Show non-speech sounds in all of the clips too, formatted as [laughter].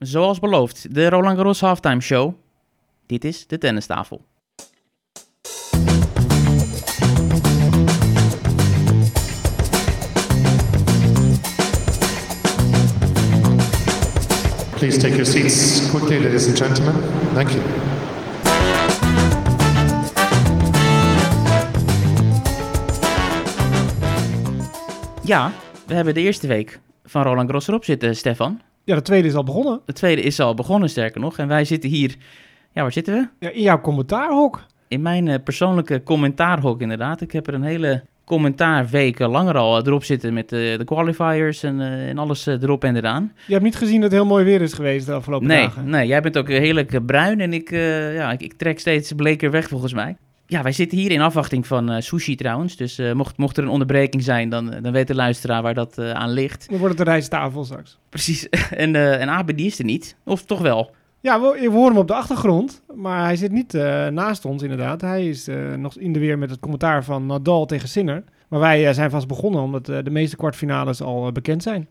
Zoals beloofd, de Roland Garros Halftime Show. Dit is de tennistafel. Please take your seats quickly, ladies and gentlemen. Thank you. Ja, we hebben de eerste week van Roland Garros erop zitten, Stefan. Ja, de tweede is al begonnen. De tweede is al begonnen, sterker nog. En wij zitten hier... Ja, waar zitten we? Ja, in jouw commentaarhok. In mijn eh, persoonlijke commentaarhok, inderdaad. Ik heb er een hele commentaarweek langer al eh, erop zitten met eh, de qualifiers en, en alles erop en eraan. Je hebt niet gezien dat het heel mooi weer is geweest de afgelopen Nee, dagen. nee, jij bent ook heerlijk bruin en ik, ja, ik, ik trek steeds bleker weg volgens mij. Ja, wij zitten hier in afwachting van eh, sushi trouwens. Dus eh, mocht, mocht er een onderbreking zijn, dan, dan weet de luisteraar waar dat eh, aan ligt. Dan wordt het een rijsttafel straks. Precies. [laughs] en, eh en Abe, die is er niet. Of toch wel? Ja, we, we horen hem op de achtergrond, maar hij zit niet eh, naast ons inderdaad. Hij is eh, nog in de weer met het commentaar van Nadal tegen Sinner. Maar wij eh, zijn vast begonnen omdat eh, de meeste kwartfinales al eh, bekend zijn.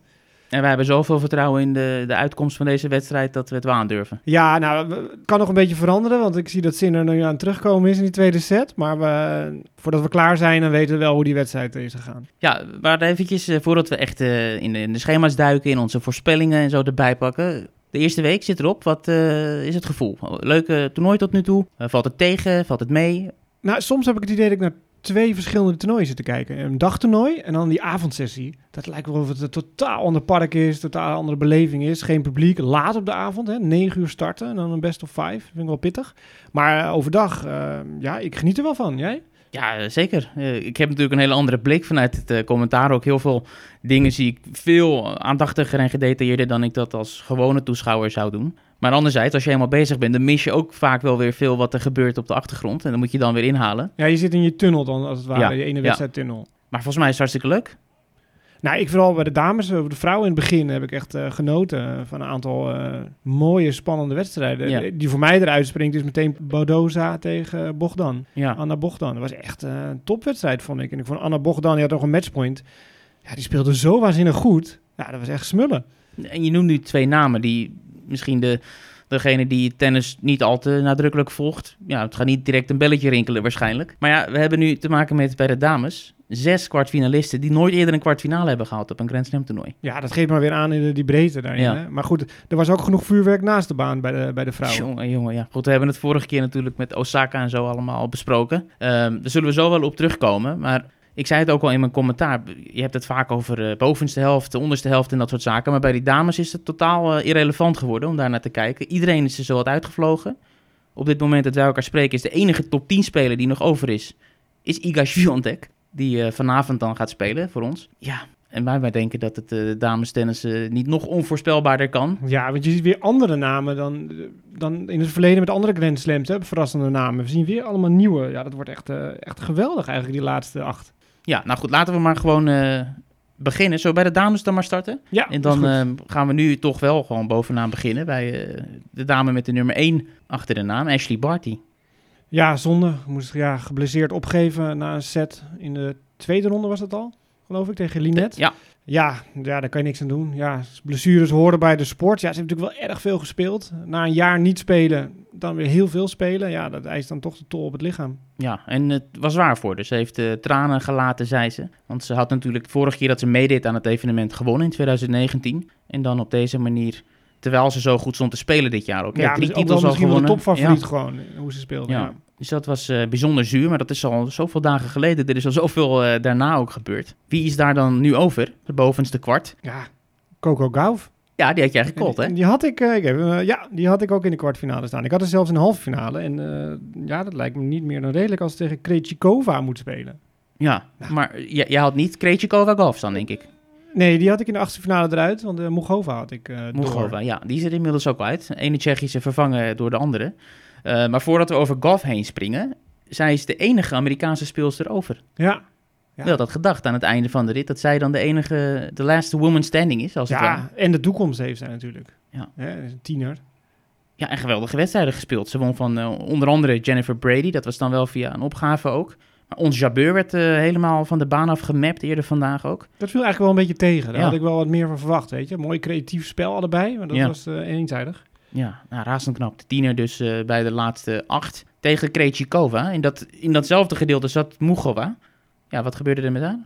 En wij hebben zoveel vertrouwen in de, de uitkomst van deze wedstrijd dat we het wel aandurven. Ja, nou, het kan nog een beetje veranderen, want ik zie dat Sinner nu aan het terugkomen is in die tweede set. Maar we, voordat we klaar zijn, dan weten we wel hoe die wedstrijd is gegaan. Ja, maar eventjes, eh, voordat we echt eh, in, de, in de schema's duiken, in onze voorspellingen en zo erbij pakken. De eerste week zit erop. Wat eh, is het gevoel? Leuke toernooi tot nu toe. Valt het tegen? Valt het mee? Nou, soms heb ik het idee dat ik naar twee verschillende toernooien zit te kijken. Een dagtoernooi en dan die avondsessie. Dat lijkt wel of het een totaal ander park is, totaal andere beleving is. Geen publiek, laat op de avond, hè, 9 uur starten en dan een best of five. Vind ik wel pittig. Maar eh, overdag, eh, ja, ik geniet er wel van. Jij? Ja, zeker. Eh, ik heb natuurlijk een hele andere blik vanuit het eh, commentaar. Ook heel veel dingen zie ik veel aandachtiger en gedetailleerder dan ik dat als gewone toeschouwer zou doen. Maar anderzijds, als je helemaal bezig bent, dan mis je ook vaak wel weer veel wat er gebeurt op de achtergrond. En dan moet je dan weer inhalen. Ja, je zit in je tunnel dan, als het ware, Ja, je ene wedstrijd tunnel. Maar volgens mij is het hartstikke leuk. Nou, ik vooral bij de dames, over de vrouwen in het begin heb ik echt eh, genoten van een aantal eh, mooie, spannende wedstrijden. Ja. Die voor mij eruit springt is meteen Bodoza tegen Bogdan. Ja. Anna Bogdan. Dat was echt eh, een topwedstrijd, vond ik. En ik vond Anna Bogdan, die had nog een matchpoint. Ja, die speelde zo waanzinnig goed. Ja, dat was echt smullen. En je noemt nu twee namen die misschien de, degene die tennis niet al te nadrukkelijk volgt. Ja, het gaat niet direct een belletje rinkelen waarschijnlijk. Maar ja, we hebben nu te maken met bij de dames zes kwartfinalisten die nooit eerder een kwartfinale hebben gehad op een Grand Slam toernooi. Ja, dat geeft maar weer aan in de, die breedte daarin. Ja. Hè? Maar goed, er was ook genoeg vuurwerk naast de baan bij de, bij de vrouwen. Jongen, jongen, ja. Goed, we hebben het vorige keer natuurlijk met Osaka en zo allemaal besproken. Ehm daar zullen we zo wel op terugkomen. Maar ik zei het ook al in mijn commentaar. Je hebt het vaak over eh, bovenste helft, de onderste helft en dat soort zaken. Maar bij die dames is het totaal eh, irrelevant geworden om daar naar te kijken. Iedereen is er zo wat uitgevlogen. Op dit moment dat wij elkaar spreken is de enige top 10 speler die nog over is, is Iga Swiatek. Die eh, vanavond dan gaat spelen voor ons. Ja, en wij, wij denken dat het eh dames tennis niet nog onvoorspelbaarder kan. Ja, want je ziet weer andere namen dan, dan in het verleden met andere Grand Slams. Hè? Verrassende namen. We zien weer allemaal nieuwe. Ja, dat wordt echt, echt geweldig eigenlijk, die laatste acht. Ja, nou goed, laten we maar gewoon eh, beginnen. Zo bij de dames dan maar starten. Ja, En dan eh, gaan we nu toch wel gewoon bovenaan beginnen bij eh, de dame met de nummer 1 achter de naam, Ashley Barty. Ja, zonde. Moest ja, geblesseerd opgeven na een set. In de tweede ronde was dat al, geloof ik, tegen Linet. Ja, Ja, ja, daar kan je niks aan doen. Ja, blessures horen bij de sport. Ja, ze hebben natuurlijk wel erg veel gespeeld. Na een jaar niet spelen, dan weer heel veel spelen. Ja, dat eist dan toch de tol op het lichaam. ja, en het was waar voor. Dus ze heeft eh, tranen gelaten, zei ze. Want ze had natuurlijk vorige keer dat ze meedeed aan het evenement gewonnen in 2019. En dan op deze manier, terwijl ze zo goed stond te spelen dit jaar ook. ja, drie dus titels al misschien wel de gewonnen. topfavoriet Ja. gewoon, hoe ze speelde. Ja. Ja. Dus dat was eh, bijzonder zuur, maar dat is al zoveel dagen geleden. Er is al zoveel eh, daarna ook gebeurd. Wie is daar dan nu over? De bovenste kwart. ja, Coco Gauff. Ja, die had jij gekold, hè? Die, die had ik, eh, ik heb, ja, die had ik ook in de kwartfinale staan. Ik had er zelfs de halve finale. En ja, dat lijkt me niet meer dan redelijk als ze tegen Krejcikova moet spelen. Ja, maar jij, had niet Krejcikova Golf staan, denk ik. Nee, die had ik in de achtste finale eruit, want de Mugova had ik door. Mugova, ja, die is er inmiddels ook uit. De ene Tsjechische vervangen door de andere. Eh, maar voordat we over Golf heen springen, zij is de enige Amerikaanse speelster over. Ja, Ja. Wel dat gedacht aan het einde van de rit, dat zij dan de enige, de last woman standing is, als het ja en de toekomst heeft zij natuurlijk. Ja. Is een tiener. Ja, en geweldige wedstrijden gespeeld. Ze won van eh, onder andere Jennifer Brady, dat was dan wel via een opgave ook. Maar ons Jabeur werd eh, helemaal van de baan af gemapt eerder vandaag ook. Dat viel eigenlijk wel een beetje tegen. Daar Ja. had ik wel wat meer van verwacht, weet je. Mooi creatief spel allebei, maar dat Ja. was eenzijdig. Ja, nou, razend knap. De tiener dus eh, bij de laatste acht tegen Krejcikova. In, dat, in datzelfde gedeelte zat Mugova. Ja, wat gebeurde er met haar?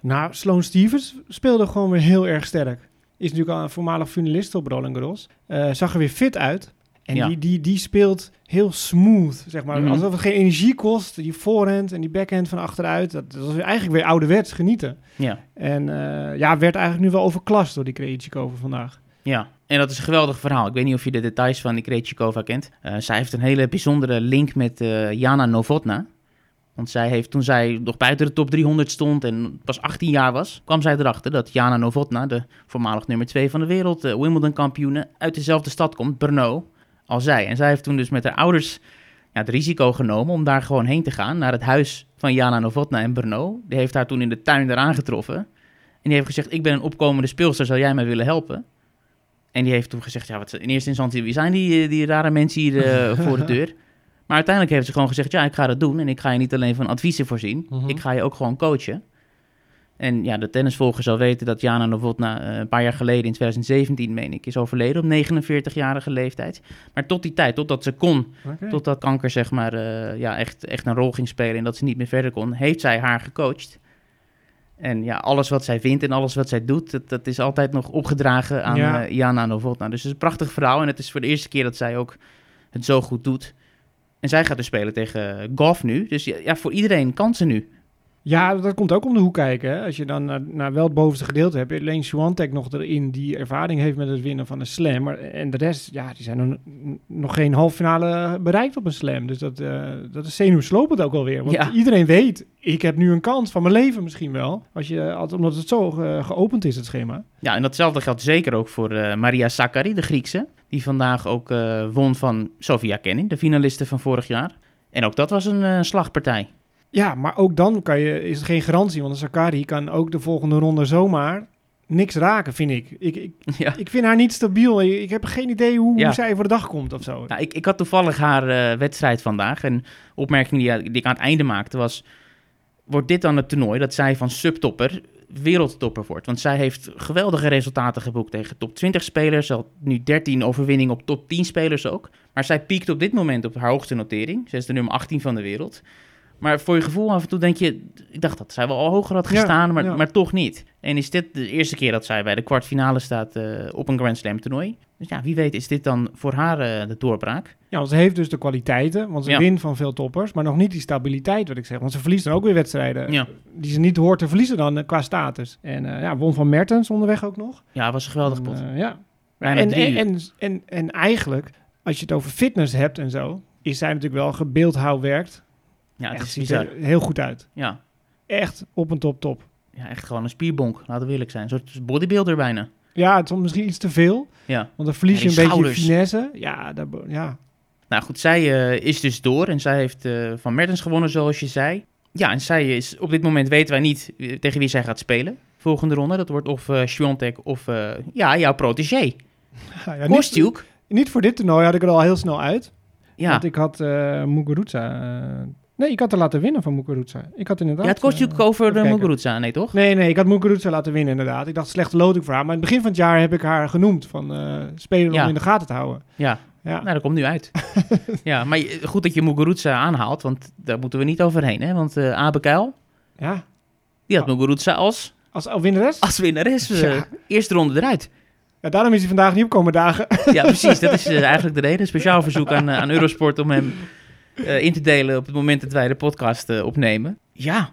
Nou, Sloane Stevens speelde gewoon weer heel erg sterk. Is natuurlijk al een voormalig finalist op Roland Garros. Eh, zag er weer fit uit. En Ja. die, die, die speelt heel smooth, zeg maar. Mhm. Alsof het geen energie kost. Die voorhand en die backhand van achteruit. Dat, dat was eigenlijk weer ouderwets genieten. Ja, En eh, ja, werd eigenlijk nu wel overklast door die Krejcikova vandaag. Ja. En dat is een geweldig verhaal. Ik weet niet of je de details van die Krejcikova kent. Eh, zij heeft een hele bijzondere link met eh, Jana Novotna. Want zij heeft, toen zij nog buiten de top 300 stond en pas 18 jaar was, kwam zij erachter dat Jana Novotna, de voormalig nummer 2 van de wereld, eh, Wimbledon-kampioene, uit dezelfde stad komt, Brno, als zij. En zij heeft toen dus met haar ouders ja, het risico genomen om daar gewoon heen te gaan, naar het huis van Jana Novotna in Brno. Die heeft haar toen in de tuin eraan getroffen. En die heeft gezegd, ik ben een opkomende speelster, zou jij mij willen helpen? En die heeft toen gezegd, ja, wat, in eerste instantie, wie zijn die, eh, die rare mensen hier eh, [laughs] voor de deur? Maar uiteindelijk heeft ze gewoon gezegd, ja, ik ga dat doen. En ik ga je niet alleen van adviezen voorzien, Mhm. ik ga je ook gewoon coachen. En ja, de tennisvolger zal weten dat Jana Novotna eh, een paar jaar geleden, in 2017 meen ik, is overleden op 49-jarige leeftijd. Maar tot die tijd, totdat ze kon, Oké. totdat kanker zeg maar ja, echt, echt een rol ging spelen en dat ze niet meer verder kon, heeft zij haar gecoacht. En ja, alles wat zij vindt en alles wat zij doet, dat, dat is altijd nog opgedragen aan Ja. eh, Jana Novotna. Dus het is een prachtig verhaal en het is voor de eerste keer dat zij ook het zo goed doet. En zij gaat dus spelen tegen Goff nu. Dus ja, ja, voor iedereen kansen nu. Ja, dat komt ook om de hoek kijken. Hè. Als je dan naar, naar wel het bovenste gedeelte hebt, alleen Swantek nog erin die ervaring heeft met het winnen van een slam. Maar, en de rest, ja, die zijn nog, nog geen halve finale bereikt op een slam. Dus dat, eh dat is zenuwslopend ook alweer. Want Ja. iedereen weet, ik heb nu een kans van mijn leven misschien wel. Als je, omdat het zo eh, geopend is, het schema. Ja, en datzelfde geldt zeker ook voor eh, Maria Sakkari, de Griekse. Die vandaag ook won van Sofia Kenin, de finaliste van vorig jaar. En ook dat was een slagpartij. Ja, maar ook dan kan je, is het geen garantie. Want een Sakari kan ook de volgende ronde zomaar niks raken, vind ik. Ik, ik, [laughs] Ja. ik vind haar niet stabiel. Ik, ik heb geen idee hoe, Ja. hoe zij voor de dag komt of zo. Nou, ik, ik had toevallig haar eh, wedstrijd vandaag. En opmerking die, die ik aan het einde maakte was... Wordt dit dan het toernooi dat zij van subtopper wereldtopper wordt? Want zij heeft geweldige resultaten geboekt tegen top 20 spelers. Ze had nu 13 overwinningen op top 10 spelers ook. Maar zij piekt op dit moment op haar hoogste notering. Ze is de nummer 18 van de wereld. Maar voor je gevoel af en toe denk je... Ik dacht dat zij wel al hoger had Ja, gestaan, maar, ja. maar toch niet. En is dit de eerste keer dat zij bij de kwartfinale staat eh, op een Grand Slam toernooi? Dus ja, wie weet is dit dan voor haar eh, de doorbraak? Ja, want ze heeft dus de kwaliteiten, want ze Ja. wint van veel toppers, maar nog niet die stabiliteit, wat ik zeg. Want ze verliest dan ook weer wedstrijden die ze niet hoort te verliezen dan eh, qua status. En ja, won van Mertens onderweg ook nog. Ja, was een geweldig pot. Ja. En, en, en, en eigenlijk, als je het over fitness hebt en zo, is zij natuurlijk wel gebeeldhouwwerkt. Ja, het Echt is ziet bizar. er heel goed uit. Ja. Echt op een top top. ja, echt gewoon een spierbonk, laten we eerlijk zijn. Een soort bodybuilder bijna. Ja, het is misschien iets te veel, Ja. want dan verlies je een beetje finesse. Ja, be- ja. Nou goed, zij eh, is dus door en zij heeft eh, van Mertens gewonnen, zoals je zei. Ja, en zij is, op dit moment weten wij niet eh, tegen wie zij gaat spelen. Volgende ronde, dat wordt of Swiatek of, ja, jouw protégé. Ja, [laughs] ja, niet, Kostjuk. niet voor dit toernooi had ik er al heel snel uit. Ja, Want ik had eh Muguruza... nee, ik had er laten winnen van Muguruza. Ik had inderdaad... ja het Kostjuk eh, over even de kijken. Muguruza, nee toch? Nee, nee, ik had Muguruza laten winnen inderdaad. Ik dacht slechte loting voor haar. Maar in het begin van het jaar heb ik haar genoemd van eh spelen om in de gaten te houden. Ja, Ja, nou dat komt nu uit. [laughs] ja, maar je- goed dat je Muguruza aanhaalt, want daar moeten we niet overheen. Hè? Want eh Abe Kuil, ja. die had Oh. Muguruza als, Als als winnares? als winnares. Ja. Eerste ronde eruit. Ja, daarom is hij vandaag niet opkomen dagen. Ja, precies. Dat is [laughs] eigenlijk de reden. Speciaal verzoek aan, aan Eurosport om hem eh, in te delen op het moment dat wij de podcast eh, opnemen. Ja,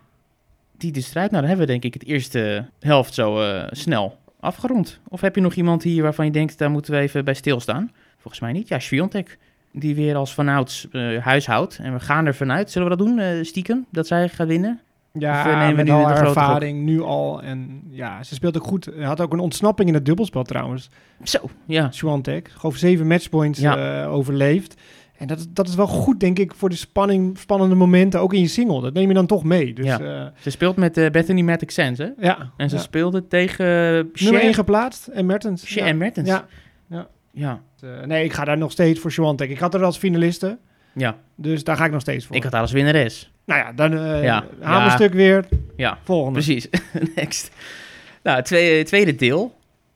die de strijd. Nou, dan hebben we denk ik het eerste helft zo eh, snel afgerond. Of heb je nog iemand hier waarvan je denkt, daar moeten we even bij stilstaan? Volgens mij niet. Ja, Sviontek, die weer als vanouds huishoudt. En we gaan er vanuit. Zullen we dat doen, stiekem? Dat zij gaat winnen? Of, Ja, nemen we met nu al haar ervaring nu al. En ja, ze speelt ook goed. Ze had ook een ontsnapping in het dubbelspel trouwens. Zo, ja. Swantek. Gewoon zeven matchpoints Ja. overleefd. En dat, dat is wel goed, denk ik, voor de spanning, spannende momenten, ook in je single. Dat neem je dan toch mee. Dus Ja. ja, Ze speelt met eh, Bethany Matic Sands, hè? ja. En ze ja. speelde tegen uh, Nummer 1 geplaatst en Mertens. Ja. en Mertens. Ja. ja. Eh, nee, ik ga daar nog steeds voor Swantek. Ik had er als finaliste. Ja, Dus daar ga ik nog steeds voor. ik had haar als winnares. Nou ja, dan eh Ja. hamerstuk weer. Ja, Volgende. precies. [laughs] Next. Nou, tweede, tweede deel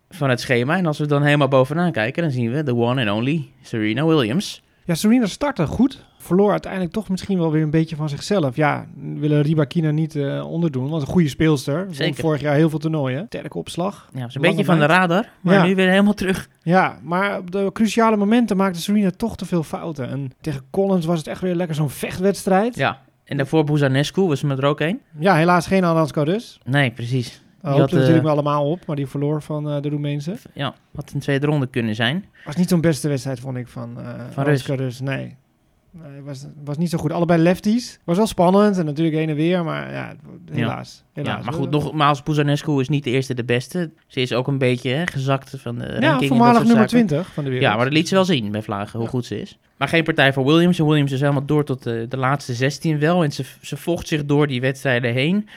van het schema. En als we dan helemaal bovenaan kijken, dan zien we de one and only Serena Williams. Ja, Serena startte goed. Verloor uiteindelijk toch misschien wel weer een beetje van zichzelf. Ja, willen Ribakina niet eh, onderdoen. Was een goede speelster. Won Zeker. vorig jaar heel veel toernooien. Sterke opslag. Ja, was een beetje van de radar, maar Ja. nu weer helemaal terug. Ja, maar op de cruciale momenten maakte Serena toch te veel fouten. En tegen Collins was het echt weer lekker zo'n vechtwedstrijd. Ja, en daarvoor Buzanescu was me er ook een. Ja, helaas geen Aranska dus. Nee, precies. Hoopten had, we eh, natuurlijk wel allemaal op, maar die verloor van eh, de Roemeense. Ja, had een tweede ronde kunnen zijn. Was niet zo'n beste wedstrijd, vond ik, van, eh Van Aranska dus. Nee. Nee, was, was niet zo goed. Allebei lefties. Was wel spannend en natuurlijk heen en weer, maar ja, helaas. helaas. Ja, maar goed, nogmaals, Buzanescu is niet de eerste de beste. Ze is ook een beetje hè, gezakt van de ranking. Ja, voormalig nummer zaken. 20 van de wereld. Ja, maar dat liet ze wel zien bij Vlagen, hoe Ja. goed ze is. Maar geen partij voor Williams. En Williams is helemaal door tot de, de laatste 16 wel. En ze, ze vocht zich door die wedstrijden heen.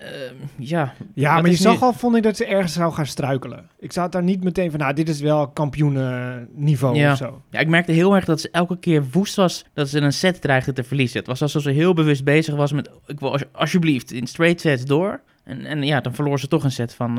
Ehm, ja, Ja, maar je zag al, vond ik, dat ze ergens zou gaan struikelen. Ik zat daar niet meteen van, nou, dit is wel kampioenenniveau Ja. of zo. Ja, ik merkte heel erg dat ze elke keer woest was dat ze een set dreigde te verliezen. Het was alsof ze heel bewust bezig was met, ik wil als- alsjeblieft in straight sets door. En, en ja, dan verloor ze toch een set van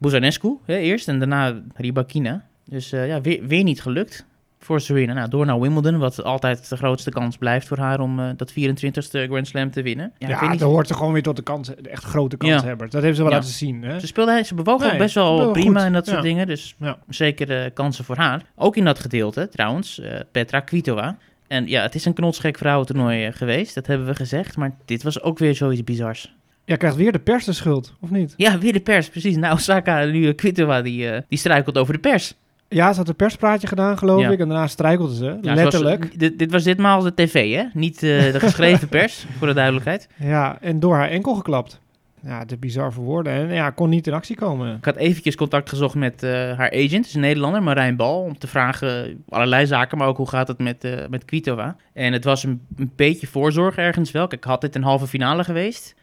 Buzanescu hè, eerst en daarna Ribakina. Dus eh, ja, weer, weer niet gelukt voor Serena. Nou, door naar Wimbledon, wat altijd de grootste kans blijft voor haar om eh, dat 24ste Grand Slam te winnen. Ja, Ja, niet. dan hoort ze gewoon weer tot de, kans, de echt grote kanshebbers. Dat heeft ze wel Ja. laten zien, hè? Ze speelde, ze bewoog ook best wel prima goed. en dat soort Ja. dingen. Dus Ja. zeker eh, kansen voor haar. Ook in dat gedeelte, trouwens, eh, Petra Kvitova. En ja, het is een knotsgek vrouwentoernooi geweest, dat hebben we gezegd. Maar dit was ook weer zoiets bizars. Ja, krijgt weer de pers de schuld, of niet? Ja, weer de pers, precies. Nou, Osaka, nu Kvitova, die, die struikelt over de pers. Ja, ze had een perspraatje gedaan, geloof Ja. ik. En daarna struikelde ze, Ja, letterlijk. dit, dit was ditmaal de tv, hè? Niet eh, de [laughs] geschreven pers, voor de duidelijkheid. Ja, en door haar enkel geklapt. Ja, te bizar voor woorden. En ja, kon niet in actie komen. Ik had eventjes contact gezocht met eh, haar agent, is een Nederlander, Marijn Bal, om te vragen allerlei zaken, maar ook hoe gaat het met, eh met Kvitova. En het was een, een beetje voorzorg ergens wel. Kijk, had dit een halve finale geweest,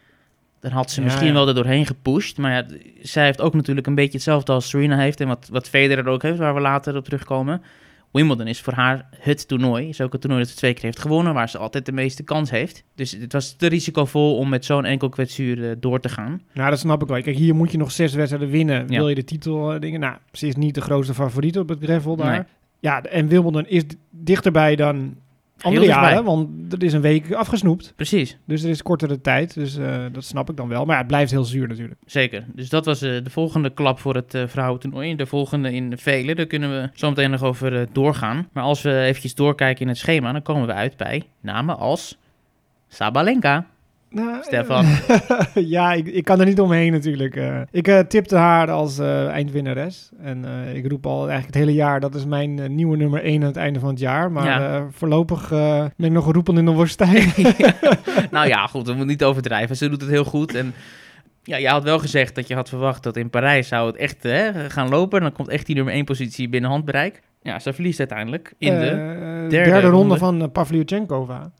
dan had ze misschien ja. wel er doorheen gepusht. Maar ja, zij heeft ook natuurlijk een beetje hetzelfde als Serena heeft en wat, wat Federer ook heeft, waar we later op terugkomen. Wimbledon is voor haar het toernooi. Is ook het toernooi dat ze twee keer heeft gewonnen, waar ze altijd de meeste kans heeft. Dus het was te risicovol om met zo'n enkel kwetsuur eh, door te gaan. Nou, dat snap ik wel. Kijk, hier moet je nog zes wedstrijden winnen. Ja. Wil je de titel eh, dingen? Nou, ze is niet de grootste favoriet op het gravel daar. Nee. Ja, en Wimbledon is dichterbij dan andere jaren. Want er is een week afgesnoept. Precies. Dus er is kortere tijd. Dus eh, dat snap ik dan wel. Maar ja, het blijft heel zuur natuurlijk. Zeker. Dus dat was eh, de volgende klap voor het eh vrouwentoernooi. De volgende in de vele. Daar kunnen we zo meteen nog over doorgaan. Maar als we eventjes doorkijken in het schema, dan komen we uit bij namen als Sabalenka. Nou, Stefan. [laughs] ja, ik, ik kan er niet omheen natuurlijk. eh. ik eh, tipte haar als eh, eindwinnares. En eh, ik roep al eigenlijk het hele jaar, dat is mijn eh, nieuwe nummer 1 aan het einde van het jaar. Maar Ja. eh, voorlopig eh, ben ik nog roepend in de woestijn. [laughs] nou ja, goed, we moeten niet overdrijven. Ze doet het heel goed. En ja, je had wel gezegd dat je had verwacht dat in Parijs zou het echt hè, gaan lopen. Dan komt echt die nummer 1 positie binnen handbereik. Ja, ze verliest uiteindelijk in de... Eh, derde derde, ronde, ronde. van uh, Pavlyuchenkova.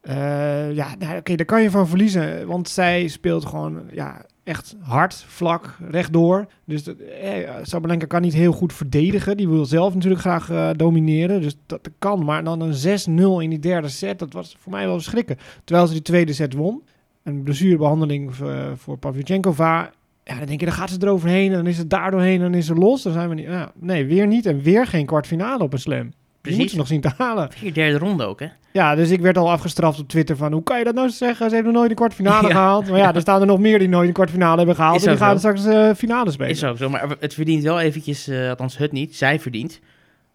Eh, ja, nou, oké, daar kan je van verliezen. Want zij speelt gewoon ja, echt hard, vlak, rechtdoor. Dus eh, Sabalenka kan niet heel goed verdedigen. Die wil zelf natuurlijk graag eh, domineren. Dus dat, kan. Maar dan een 6-0 in die derde set, dat was voor mij wel schrikken. Terwijl ze die tweede set won. Een blessurebehandeling voor, voor Pavlyuchenkova. Ja, dan denk je, dan gaat ze eroverheen. En dan is het daar doorheen. En dan is ze los. Dan zijn we niet... Ja, nee, weer niet. En weer geen kwartfinale op een slam. Die Precies. moeten nog zien te halen. Vier derde ronde ook, hè? Ja, dus ik werd al afgestraft op Twitter van... hoe kan je dat nou zeggen? Ze hebben nog nooit een kwartfinale [laughs] Ja. gehaald. Maar ja, er staan er nog meer die nooit een kwartfinale hebben gehaald. Is en die gaan straks eh finale spelen. Is ook zo, maar het verdient wel eventjes, eh, althans het niet, zij verdient.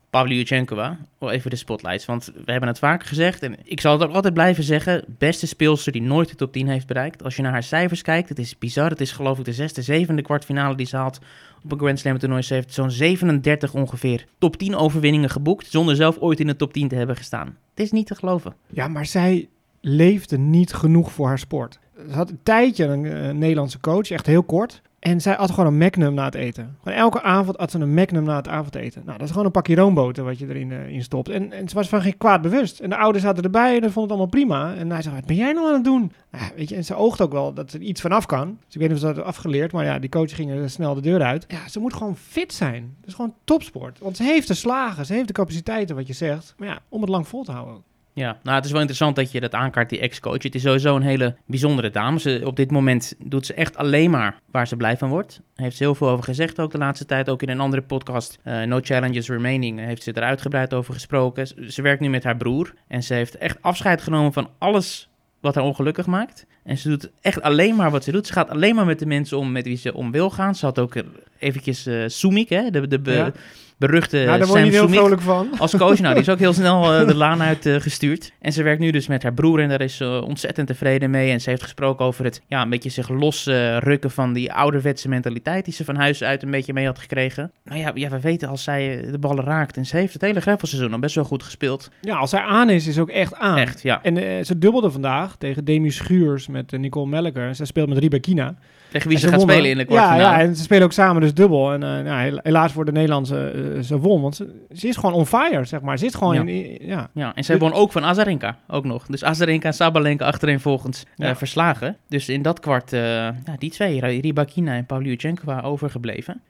Pavlyuchenkova, wel even de spotlights. Want we hebben het vaker gezegd en ik zal het ook altijd blijven zeggen. Beste speelster die nooit de top 10 heeft bereikt. Als je naar haar cijfers kijkt, het is bizar. Het is geloof ik de zesde, zevende kwartfinale die ze haalt op een Grand Slam toernooi. Ze heeft zo'n 37 ongeveer top 10 overwinningen geboekt, zonder zelf ooit in de top 10 te hebben gestaan. Het is niet te geloven. Ja, maar zij leefde niet genoeg voor haar sport. Ze had een tijdje een eh, Nederlandse coach, echt heel kort. En zij at gewoon een Magnum na het eten. Gewoon elke avond at ze een Magnum na het avondeten. Nou, dat is gewoon een pakje roomboter wat je erin eh, in stopt. En, en ze was van geen kwaad bewust. En de ouders zaten erbij en dat vond het allemaal prima. En hij zei, wat ben jij nou aan het doen? Nou, weet je, en ze oogt ook wel dat ze er iets van af kan. Dus ik weet niet of ze dat heeft afgeleerd. Maar ja, die coach ging er snel de deur uit. Ja, ze moet gewoon fit zijn. Is gewoon topsport. Want ze heeft de slagen, ze heeft de capaciteiten, wat je zegt. Maar ja, om het lang vol te houden. Ja, nou het is wel interessant dat je dat aankaart, die ex-coach. Het is sowieso een hele bijzondere dame. Ze, op dit moment doet ze echt alleen maar waar ze blij van wordt. Heeft ze heel veel over gezegd ook de laatste tijd. Ook in een andere podcast, eh, No Challenges Remaining, heeft ze er uitgebreid over gesproken. Ze, werkt nu met haar broer en ze heeft echt afscheid genomen van alles wat haar ongelukkig maakt. En ze doet echt alleen maar wat ze doet. Ze gaat alleen maar met de mensen om met wie ze om wil gaan. Ze had ook er eventjes eh Soemik, hè, de, de. Beruchte nou, daar Sam heel vrolijk van. als coach. Nou, die is ook heel [laughs] snel eh, de laan uit eh, gestuurd. En ze werkt nu dus met haar broer en daar is ze ontzettend tevreden mee. En ze heeft gesproken over het, ja, een beetje zich losrukken van die ouderwetse mentaliteit die ze van huis uit een beetje mee had gekregen. Nou ja, ja we weten als zij eh, de ballen raakt. En ze heeft het hele greffelseizoen al best wel goed gespeeld. Ja, als hij aan is, is ook echt aan. Echt, ja. En eh, ze dubbelde vandaag tegen Demi Schuurs met eh, Nicole Melker. Zij speelt met Ribakina. Tegen wie En ze gaat wonnen. spelen in de ja, kwartfinale. ja, en ze spelen ook samen dus dubbel. En eh, nou, hel- helaas voor de Nederlandse, eh, ze won. Want ze, ze is gewoon on fire, zeg maar. Ze zit gewoon Ja. in... Ja. Ja, en zij won ook van Azarenka ook nog. Dus Azarenka en Sabalenka achtereenvolgens eh Ja. verslagen. Dus in dat kwart, eh, ja, die twee, Rybakina en Pavlyuchenkova, overgebleven.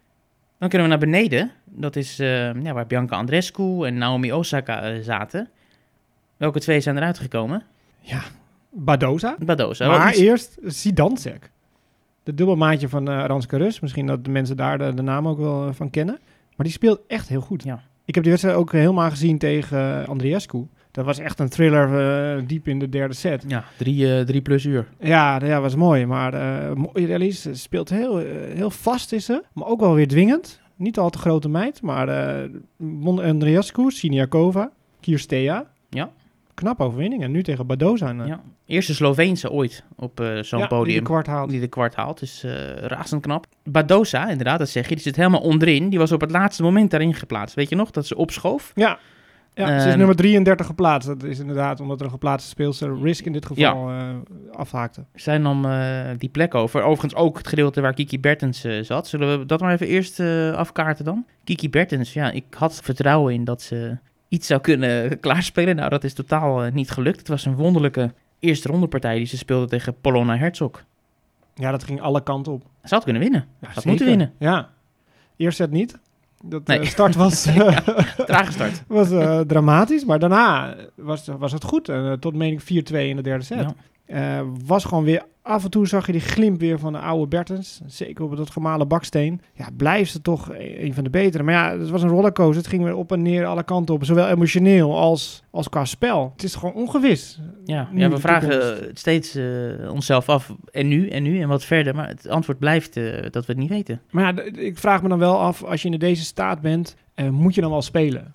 Dan kunnen we naar beneden. Dat is eh, ja, waar Bianca Andreescu en Naomi Osaka eh, zaten. Welke twee zijn eruit gekomen? Badoza. Badoza. maar eerst Sidansek. De dubbelmaatje van eh Aranska Rus. Misschien dat de mensen daar de, de naam ook wel eh, van kennen. Maar die speelt echt heel goed. Ja. Ik heb die wedstrijd ook helemaal gezien tegen uh, Andreescu. Dat was echt een thriller eh, diep in de derde set. Ja, drie, eh, drie plus uur. Ja, dat ja, was mooi. Maar eh mooie speelt heel, eh, heel vast is ze. Maar ook wel weer dwingend. Niet al te grote meid. Maar eh won Andreescu, Siniakova, Kirstea. Ja. Knap overwinning. En nu tegen Badoza. En, eh, Ja. Eerste Sloveense ooit op eh, zo'n ja, die podium. de kwart haalt. Die de kwart haalt, dus eh razend knap. Badosa, inderdaad, dat zeg je, die zit helemaal onderin. Die was op het laatste moment daarin geplaatst. Weet je nog, dat ze opschoof? Ja, ja ze is nummer 33 geplaatst. Dat is inderdaad omdat er een geplaatste speelster Risk in dit geval afhaakte. Zij nam eh, die plek over. Overigens ook het gedeelte waar Kiki Bertens zat. Zullen we dat maar even eerst afkaarten dan? Kiki Bertens, ja, ik had vertrouwen in dat ze iets zou kunnen klaarspelen. Nou, dat is totaal eh, niet gelukt. Het was een wonderlijke eerste rondepartij die ze speelde tegen Polona Herzog. Ja, dat ging alle kanten op. Ze had kunnen winnen. Ja, Had moeten winnen. Ja. Eerst set niet. Dat Nee. eh, start was, [laughs] Trage start. [laughs] was eh, dramatisch, maar daarna was, was het goed. En, eh, tot mening 4-2 in de derde set. Ja. Eh, was gewoon weer, af en toe zag je die glimp weer van de oude Bertens. Zeker op dat gemalen baksteen. Ja, blijft ze toch e- een van de betere. Maar ja, het was een rollercoaster. Het ging weer op en neer alle kanten op. Zowel emotioneel als, als qua spel. Het is gewoon ongewis. Ja, we vragen steeds eh, onszelf af, en nu, en nu, en wat verder. Maar het antwoord blijft eh, dat we het niet weten. Maar ja, ik vraag me dan wel af, als je in deze staat bent, moet je dan wel spelen?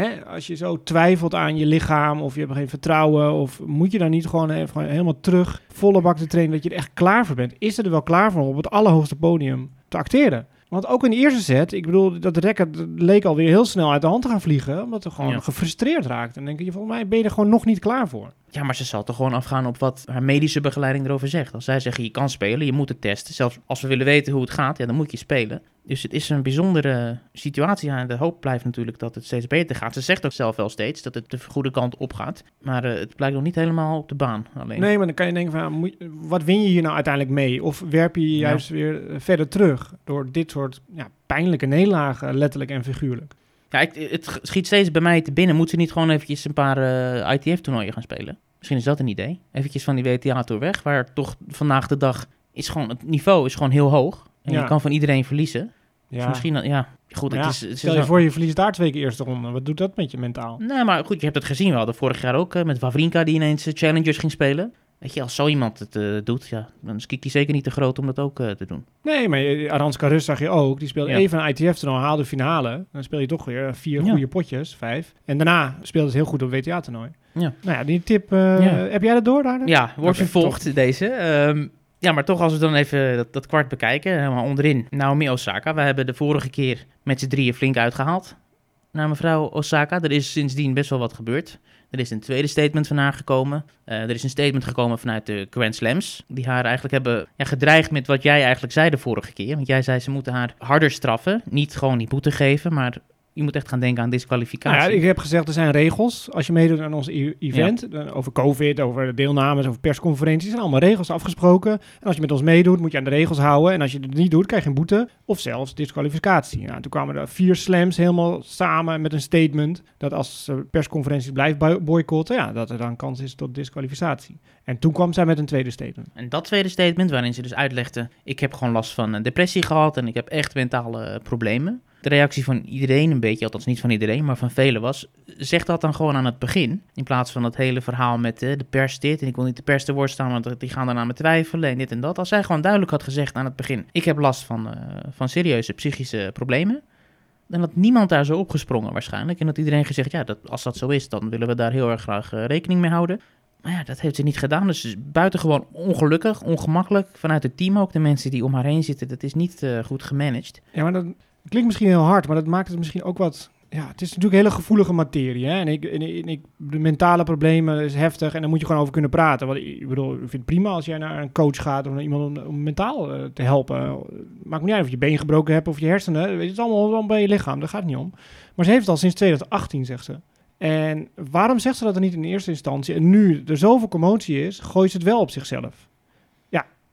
Hè? Als je zo twijfelt aan je lichaam of je hebt geen vertrouwen, of moet je dan niet gewoon even helemaal terug, volle bak te trainen, dat je er echt klaar voor bent? Is er wel klaar voor om op het allerhoogste podium te acteren? Want ook in de eerste set, ik bedoel, dat record leek alweer heel snel uit de hand te gaan vliegen, omdat er gewoon Ja. gefrustreerd raakt. En dan denk je, volgens mij ben je er gewoon nog niet klaar voor. Ja, maar ze zal toch gewoon afgaan op wat haar medische begeleiding erover zegt. Als zij zeggen, je kan spelen, je moet het testen. Zelfs als we willen weten hoe het gaat, ja, dan moet je spelen. Dus het is een bijzondere situatie. Ja, de hoop blijft natuurlijk dat het steeds beter gaat. Ze zegt ook zelf wel steeds dat het de goede kant op gaat. Maar eh, het blijkt nog niet helemaal op de baan alleen. Nee, maar dan kan je denken van, wat win je hier nou uiteindelijk mee? Of werp je je Ja. juist weer eh, verder terug door dit soort ja, pijnlijke nederlagen, letterlijk en figuurlijk? Ja, ik, het schiet steeds bij mij te binnen. Moet ze niet gewoon eventjes een paar eh, ITF-toernooien gaan spelen? Misschien is dat een idee. Eventjes van die WTA-tour weg, waar toch vandaag de dag is gewoon, het niveau is gewoon heel hoog. En Ja. je kan van iedereen verliezen. Dus Ja. misschien, dat- ja, goed, het ja, is... Het is stel je voor, je verliest daar twee keer eerste ronde. Wat doet dat met je mentaal? Nee, maar goed, je hebt het gezien. We hadden vorig jaar ook eh, met Wawrinka die ineens eh, challengers ging spelen. Weet je, als zo iemand het eh, doet, ja, dan is Kiki zeker niet te groot om dat ook eh, te doen. Nee, maar je- Aranska Rus zag je ook. Die speelde Ja. even een ITF-toernooi, haalde finale. Dan speel je toch weer vier Ja. goede potjes, vijf. En daarna speelde het heel goed op WTA-toernooi. Ja. Nou ja, die tip, eh, Ja. heb jij dat door daar? Ja, wordt vervolgd deze. Ehm, ja, maar toch als we dan even dat, dat kwart bekijken, helemaal onderin. Naomi Osaka, we hebben de vorige keer met z'n drieën flink uitgehaald naar mevrouw Osaka. Er is sindsdien best wel wat gebeurd. Er is een tweede statement van haar gekomen. Eh, er is een statement gekomen vanuit de Grand Slams. Die haar eigenlijk hebben ja, gedreigd met wat jij eigenlijk zei de vorige keer. Want jij zei ze moeten haar harder straffen. Niet gewoon die boete geven, maar je moet echt gaan denken aan Nou disqualificatie. ja, ik heb gezegd, er zijn regels als je meedoet aan ons e- event. Dan Over COVID, over deelnames, over persconferenties. Er zijn allemaal regels afgesproken. En als je met ons meedoet, moet je aan de regels houden. En als je het niet doet, krijg je een boete of zelfs disqualificatie. Nou, toen kwamen er vier slams helemaal samen met een statement... dat als persconferenties blijft boy- boycotten... Ja, dat er dan kans is tot disqualificatie. En toen kwam zij met een tweede statement. En dat tweede statement, waarin ze dus uitlegde: ik heb gewoon last van een depressie gehad en ik heb echt mentale eh, problemen. De reactie van iedereen, een beetje, althans niet van iedereen, maar van velen was: zeg dat dan gewoon aan het begin. In plaats van dat hele verhaal met eh, de pers dit en ik wil niet de pers te woord staan, want die gaan dan aan me twijfelen en dit en dat. Als zij gewoon duidelijk had gezegd aan het begin: ik heb last van, eh, van serieuze psychische problemen. Dan had niemand daar zo opgesprongen waarschijnlijk. En had iedereen gezegd, ja, dat, als dat zo is, dan willen we daar heel erg graag eh, rekening mee houden. Maar ja, dat heeft ze niet gedaan. Dus buitengewoon ongelukkig, ongemakkelijk. Vanuit het team ook, de mensen die om haar heen zitten, dat is niet goed gemanaged. Ja, maar dat klinkt misschien heel hard, maar dat maakt het misschien ook wat... Ja, het is natuurlijk hele gevoelige materie. Hè? En, ik, en, ik- de mentale problemen is heftig en daar moet je gewoon over kunnen praten. Want ik bedoel, ik vind het prima als jij naar een coach gaat of naar iemand om, mentaal eh, te helpen. Maakt niet uit of je been gebroken hebt of je hersenen. Het is allemaal, allemaal bij je lichaam, daar gaat het niet om. Maar ze heeft het al sinds 2018, zegt ze. En waarom zegt ze dat er niet in eerste instantie? En nu er zoveel commotie is, gooit ze het wel op zichzelf.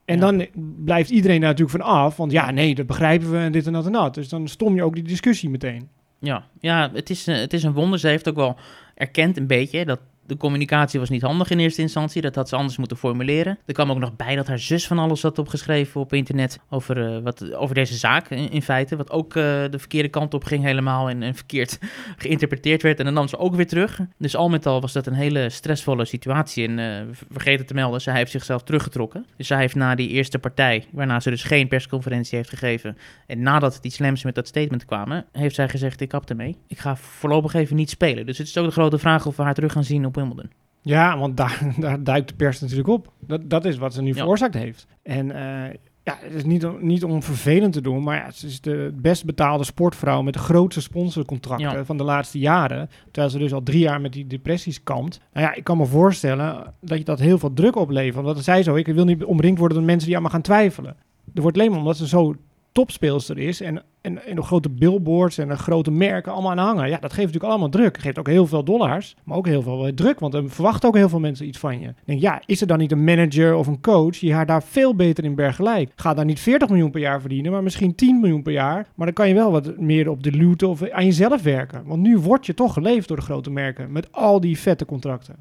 En Ja. dan blijft iedereen daar natuurlijk van af. Want ja, nee, dat begrijpen we en dit en dat en dat. Dus dan stom je ook die discussie meteen. Ja, ja het, is, eh, het is een wonder. Ze heeft ook wel erkend een beetje dat de communicatie was niet handig in eerste instantie. Dat had ze anders moeten formuleren. Er kwam ook nog bij dat haar zus van alles had opgeschreven op internet over, eh, wat, over deze zaak in, feite. Wat ook eh, de verkeerde kant op ging helemaal en, en verkeerd [laughs] geïnterpreteerd werd. En dan nam ze ook weer terug. Dus al met al was dat een hele stressvolle situatie. En eh, v- vergeet te melden, zij heeft zichzelf teruggetrokken. Dus zij heeft na die eerste partij, waarna ze dus geen persconferentie heeft gegeven... en nadat die slams met dat statement kwamen, heeft zij gezegd: Ik kap ermee. Ik ga voorlopig even niet spelen. Dus het is ook de grote vraag of we haar terug gaan zien op Wimbledon. Ja, want daar, [laughs] daar duikt de pers natuurlijk op. Dat, dat is wat ze nu Ja. veroorzaakt heeft. En eh, ja, het is niet, om- niet om vervelend te doen, maar ja, ze is de best betaalde sportvrouw met de grootste sponsorcontracten Ja. van de laatste jaren. Terwijl ze dus al drie jaar met die depressies kampt. Nou ja, ik kan me voorstellen dat je dat heel veel druk oplevert. Want dat zei zo, ik wil niet omringd worden door mensen die allemaal gaan twijfelen. Er wordt alleen maar omdat ze zo topspeelster is en, en, en grote billboards en grote merken allemaal aan hangen. Ja, dat geeft natuurlijk allemaal druk. Geeft ook heel veel dollars, maar ook heel veel eh, druk, want er verwachten ook heel veel mensen iets van je. Denk, ja, is er dan niet een manager of een coach die haar daar veel beter in bergelijk? Ga daar niet 40 miljoen per jaar verdienen, maar misschien 10 miljoen per jaar. Maar dan kan je wel wat meer op de lute of aan jezelf werken. Want nu word je toch geleefd door de grote merken met al die vette contracten.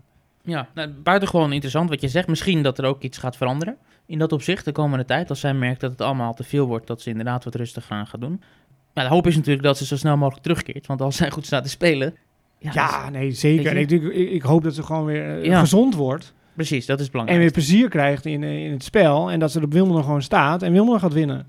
Ja, nou, buitengewoon interessant wat je zegt. Misschien dat er ook iets gaat veranderen in dat opzicht de komende tijd. Als zij merkt dat het allemaal te veel wordt, dat ze inderdaad wat rustig gaan gaan doen. Maar de hoop is natuurlijk dat ze zo snel mogelijk terugkeert. Want als zij [laughs] goed staat te spelen. Ja, is- Ja, nee, zeker. En ik, ik, ik hoop dat ze gewoon weer eh, Ja. gezond wordt. precies, dat is En belangrijk. weer plezier krijgt in, eh, in het spel. En dat ze op Wimbledon gewoon staat en Wimbledon gaat winnen.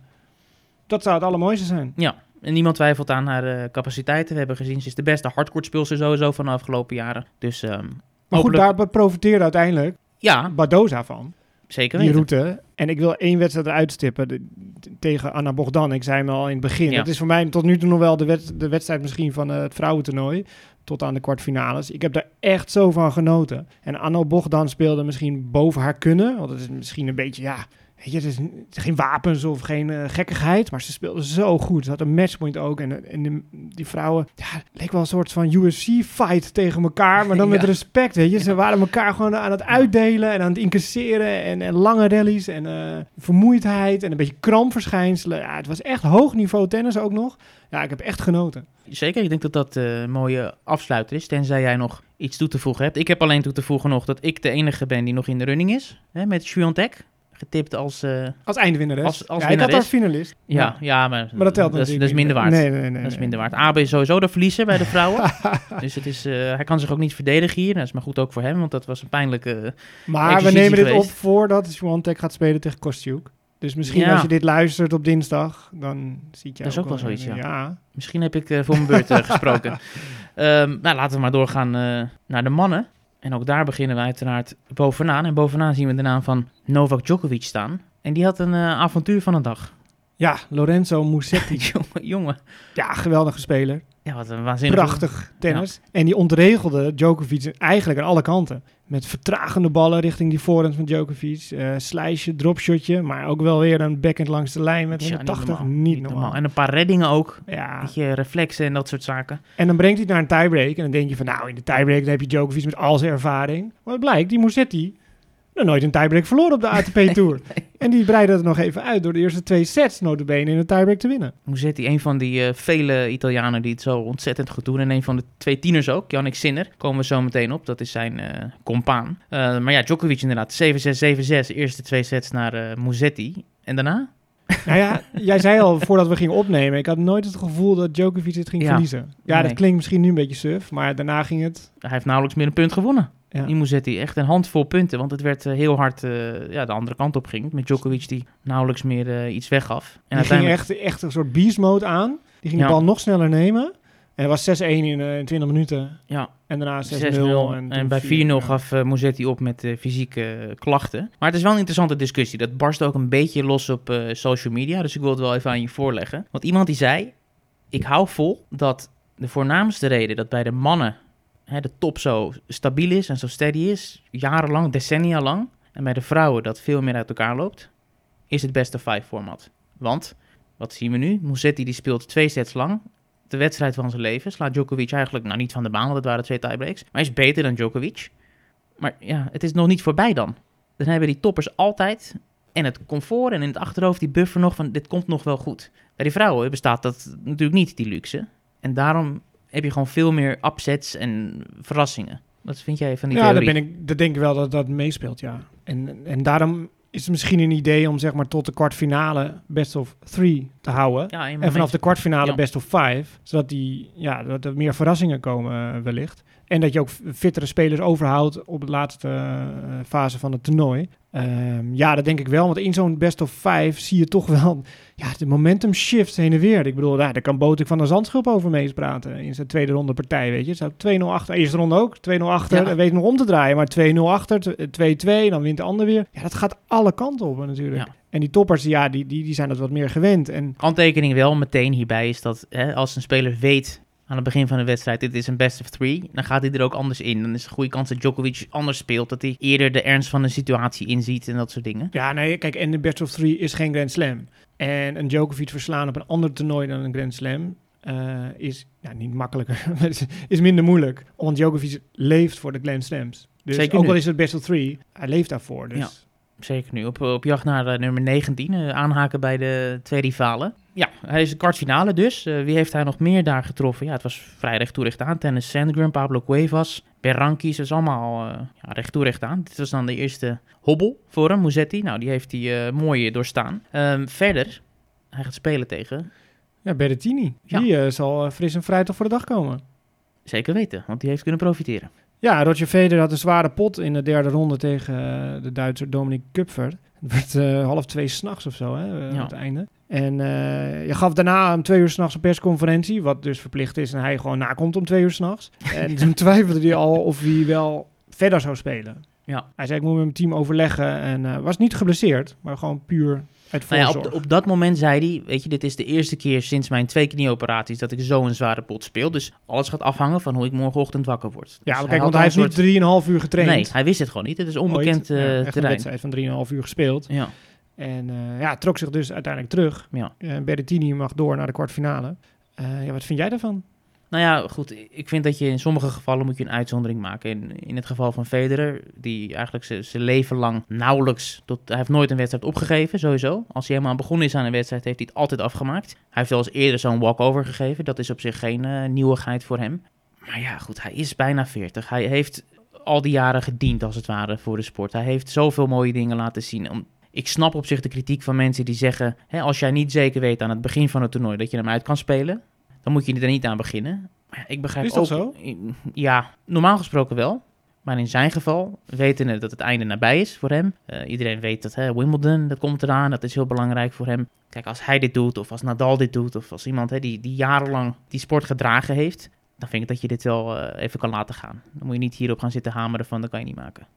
Dat zou het allermooiste zijn. Ja, en niemand twijfelt aan haar eh, capaciteiten. We hebben gezien, ze is de beste hardcourt speelster sowieso van de afgelopen jaren. Dus ehm, Maar goed, hopelijk- daar profiteerde uiteindelijk ja, Badoza van. zeker Die weten. route. En ik wil één wedstrijd uitstippen de- t- tegen Anna Bogdan. Ik zei hem al in het begin. Ja. Het is voor mij tot nu toe nog wel de, wed- de wedstrijd misschien van eh, het vrouwentoernooi. Tot aan de kwartfinales. Ik heb daar echt zo van genoten. En Anna Bogdan speelde misschien boven haar kunnen. Want het is misschien een beetje, ja... Weet je, het is, geen wapens of geen eh, gekkigheid, maar ze speelde zo goed. Ze had een matchpoint ook. En, en de- die vrouwen, ja, het leek wel een soort van UFC-fight tegen elkaar, maar dan met [laughs] respect, weet je. Ze waren elkaar gewoon aan het uitdelen en aan het incasseren en, en lange rallies en eh, vermoeidheid en een beetje krampverschijnselen. Ja, het was echt hoog niveau tennis ook nog. Ja, ik heb echt genoten. Zeker, ik denk dat dat eh, een mooie afsluiter is. Tenzij jij nog iets toe te voegen hebt. Ik heb alleen toe te voegen nog dat ik de enige ben die nog in de running is. Hè, met Swiatek. Getipt als... eh, Als eindwinnares. Als- als ja, had winnares. daar finalist. ja, ja, maar, Maar dat telt dat is, natuurlijk dat is minder waard. Nee, nee, nee. dat is minder waard. Abe is sowieso de verliezer bij de [laughs] vrouwen. dus het is, eh, hij kan zich ook niet verdedigen hier. Dat is maar goed ook voor hem, want dat was een pijnlijke... Maar we nemen dit geweest. op voordat Swantek gaat spelen tegen Kostjuk. Dus misschien Ja. als je dit luistert op dinsdag, dan zie je Dat is ook wel zoiets, ja. ja. Misschien heb ik eh, voor mijn beurt eh, [laughs] gesproken. Ehm, nou, laten we maar doorgaan eh, naar de mannen. En ook daar beginnen we uiteraard bovenaan. En bovenaan zien we de naam van Novak Djokovic staan. En die had een eh, avontuur van een dag. Ja, Lorenzo Musetti. [laughs] jongen, jongen. ja, geweldige speler. Ja, wat een waanzinnig. Prachtig tennis. En die ontregelde Djokovic eigenlijk aan alle kanten. Met vertragende ballen richting die voorhand van Djokovic. eh slijsje, dropshotje. Maar ook wel weer een backhand langs de lijn met Ja, 180. normaal. Niet normaal. En een paar reddingen ook. Ja. Weet je, reflexen en dat soort zaken. En dan brengt hij het naar een tiebreak. En dan denk je van nou, in de tiebreak dan heb je Djokovic met al zijn ervaring. Maar het blijkt, die Musetti nog nooit een tiebreak verloren op de ATP [laughs] Tour. En die breidde het nog even uit door de eerste twee sets notabene in een tiebreak te winnen. Musetti, een van die eh, vele Italianen die het zo ontzettend goed doen. En een van de twee tieners ook, Yannick Sinner. Komen we zo meteen op, dat is zijn eh compaan. Eh, maar ja, Djokovic inderdaad, 7-6, 7-6. Eerste twee sets naar Musetti. En daarna? Nou ja, jij zei al voordat we gingen opnemen, ik had nooit het gevoel dat Djokovic dit ging Ja. verliezen. Ja, Nee. dat klinkt misschien nu een beetje suf, maar daarna ging het... Hij heeft nauwelijks meer een punt gewonnen. Ja. Die Musetti, echt een handvol punten. Want het werd eh, heel hard eh, ja, de andere kant op ging. Met Djokovic die nauwelijks meer eh, iets weggaf. En Die ging echt, echt een soort beast mode aan. Die ging Ja. de bal nog sneller nemen. En het was 6-1 in, eh, in 20 minuten. Ja, En daarna 6-0. 6-0. En, bij 4-0 4-0 ja. gaf eh Musetti op met fysieke klachten. Maar het is wel een interessante discussie. Dat barst ook een beetje los op social media. Dus ik wil het wel even aan je voorleggen. Want iemand die zei... Ik hou vol dat de voornaamste reden dat bij de mannen... Hè, de top zo stabiel is en zo steady is... jarenlang, decennia lang... en bij de vrouwen dat veel meer uit elkaar loopt... is het beste five format. Want, wat zien we nu? Musetti die speelt twee sets lang de wedstrijd van zijn leven. Slaat Djokovic eigenlijk, nou niet van de baan, want het waren twee tiebreaks. Maar hij is beter dan Djokovic. Maar ja, het is nog niet voorbij dan. Dan hebben die toppers altijd en het comfort en in het achterhoofd die buffer nog van dit komt nog wel goed. Bij die vrouwen bestaat dat natuurlijk niet, die luxe. En daarom heb je gewoon veel meer upsets en verrassingen. Wat vind jij van die Ja, dat, theorie? ben ik, dat denk ik wel dat dat meespeelt, ja. En, en daarom is het misschien een idee om zeg maar tot de kwartfinale best of three te houden. Ja, En vanaf de kwartfinale Ja. best of five. Zodat die, ja, dat er meer verrassingen komen eh, wellicht. En dat je ook fittere spelers overhoudt op de laatste eh, fase van het toernooi. Ehm, ja, dat denk ik wel. Want in zo'n best of five zie je toch wel [laughs] ja, de momentum shift heen en weer. Ik bedoel, ja, daar kan Botik van de Zandschulp over meespraten in zijn tweede ronde partij, weet je. Zou 2-0 achter, eerste ronde ook, 2-0 achter, Ja. en weet nog om te draaien. Maar 2-0 achter, t- 2-2, dan wint de ander weer. Ja, dat gaat alle kanten op natuurlijk. Ja. En die toppers, ja, die, die, die zijn dat wat meer gewend. En Kanttekening wel meteen hierbij is dat hè, als een speler weet aan het begin van de wedstrijd, dit is een best of three, dan gaat hij er ook anders in. Dan is er een goede kans dat Djokovic anders speelt, dat hij eerder de ernst van de situatie inziet en dat soort dingen. Ja, nee, kijk, en de best of three is geen Grand Slam. En een Djokovic verslaan op een ander toernooi dan een Grand Slam eh, is ja, niet makkelijker, [laughs] is, minder moeilijk. Want Djokovic leeft voor de Grand Slams. Dus Zeker ook al is het best of three, hij leeft daarvoor. Dus Ja. Zeker nu, op, op jacht naar eh, nummer 19, eh, aanhaken bij de twee rivalen. Ja, hij is de kwartfinale dus. Eh, wie heeft hij nog meer daar getroffen? Ja, het was vrij recht toe recht aan. Tennis Sandgren, Pablo Cuevas, Berrankis, dat is allemaal ja, recht toe recht aan. Dit was dan de eerste hobbel voor hem, Musetti. Nou, die heeft hij mooi doorstaan. Ehm, verder, hij gaat spelen tegen, ja, Berrettini, Ja. die zal fris en vrij toch voor de dag komen. zeker weten, want die heeft kunnen profiteren. Ja, Roger Federer had een zware pot in de derde ronde tegen eh, de Duitser Dominic Kupfer. Het werd eh, half twee s'nachts of zo, hè, eh, Ja. aan het einde. En je gaf daarna om twee uur s'nachts een persconferentie, wat dus verplicht is en hij gewoon nakomt om twee uur s'nachts. [laughs] En toen twijfelde hij al of hij wel verder zou spelen. Ja. Hij zei, ik moet met mijn team overleggen en was niet geblesseerd, maar gewoon puur Nou ja, op, op dat moment zei hij, weet je, dit is de eerste keer sinds mijn twee knieoperaties dat ik zo'n zware pot speel. Dus alles gaat afhangen van hoe ik morgenochtend wakker word. Dus ja, hij kijk, had want hij heeft een soort- niet drieënwedstrijd uur getraind. Nee, hij wist het gewoon niet. Het is onbekend Ooit. eh, Ja, echt een terrein. wedstrijd van 3,5 uur gespeeld. Ja, En eh, ja, trok zich dus uiteindelijk terug. ja. Uh, Berrettini mag door naar de kwartfinale. Ja, wat vind jij daarvan? Nou ja, goed. Ik vind dat je in sommige gevallen moet je een uitzondering maken. In, in het geval van Federer, die eigenlijk zijn- leven lang nauwelijks... Tot, hij heeft nooit een wedstrijd opgegeven, sowieso. Als hij helemaal begonnen is aan een wedstrijd, heeft hij het altijd afgemaakt. Hij heeft wel eens eerder zo'n walkover gegeven. Dat is op zich geen eh, nieuwigheid voor hem. Maar ja, goed, hij is bijna 40. Hij heeft al die jaren gediend, als het ware, voor de sport. Hij heeft zoveel mooie dingen laten zien. Ik snap op zich de kritiek van mensen die zeggen... Als jij niet zeker weet aan het begin van het toernooi dat je hem uit kan spelen... dan moet je er niet aan beginnen. Maar ja, ik begrijp Is dat ook... zo? Ja, normaal gesproken wel. Maar in zijn geval weten we dat het einde nabij is voor hem. Eh, iedereen weet dat hè, Wimbledon, dat komt eraan. Dat is heel belangrijk voor hem. Kijk, als hij dit doet, of als Nadal dit doet... of als iemand hè, die, die jarenlang die sport gedragen heeft... dan vind ik dat je dit wel eh, even kan laten gaan. Dan moet je niet hierop gaan zitten hameren van... dat kan je niet maken.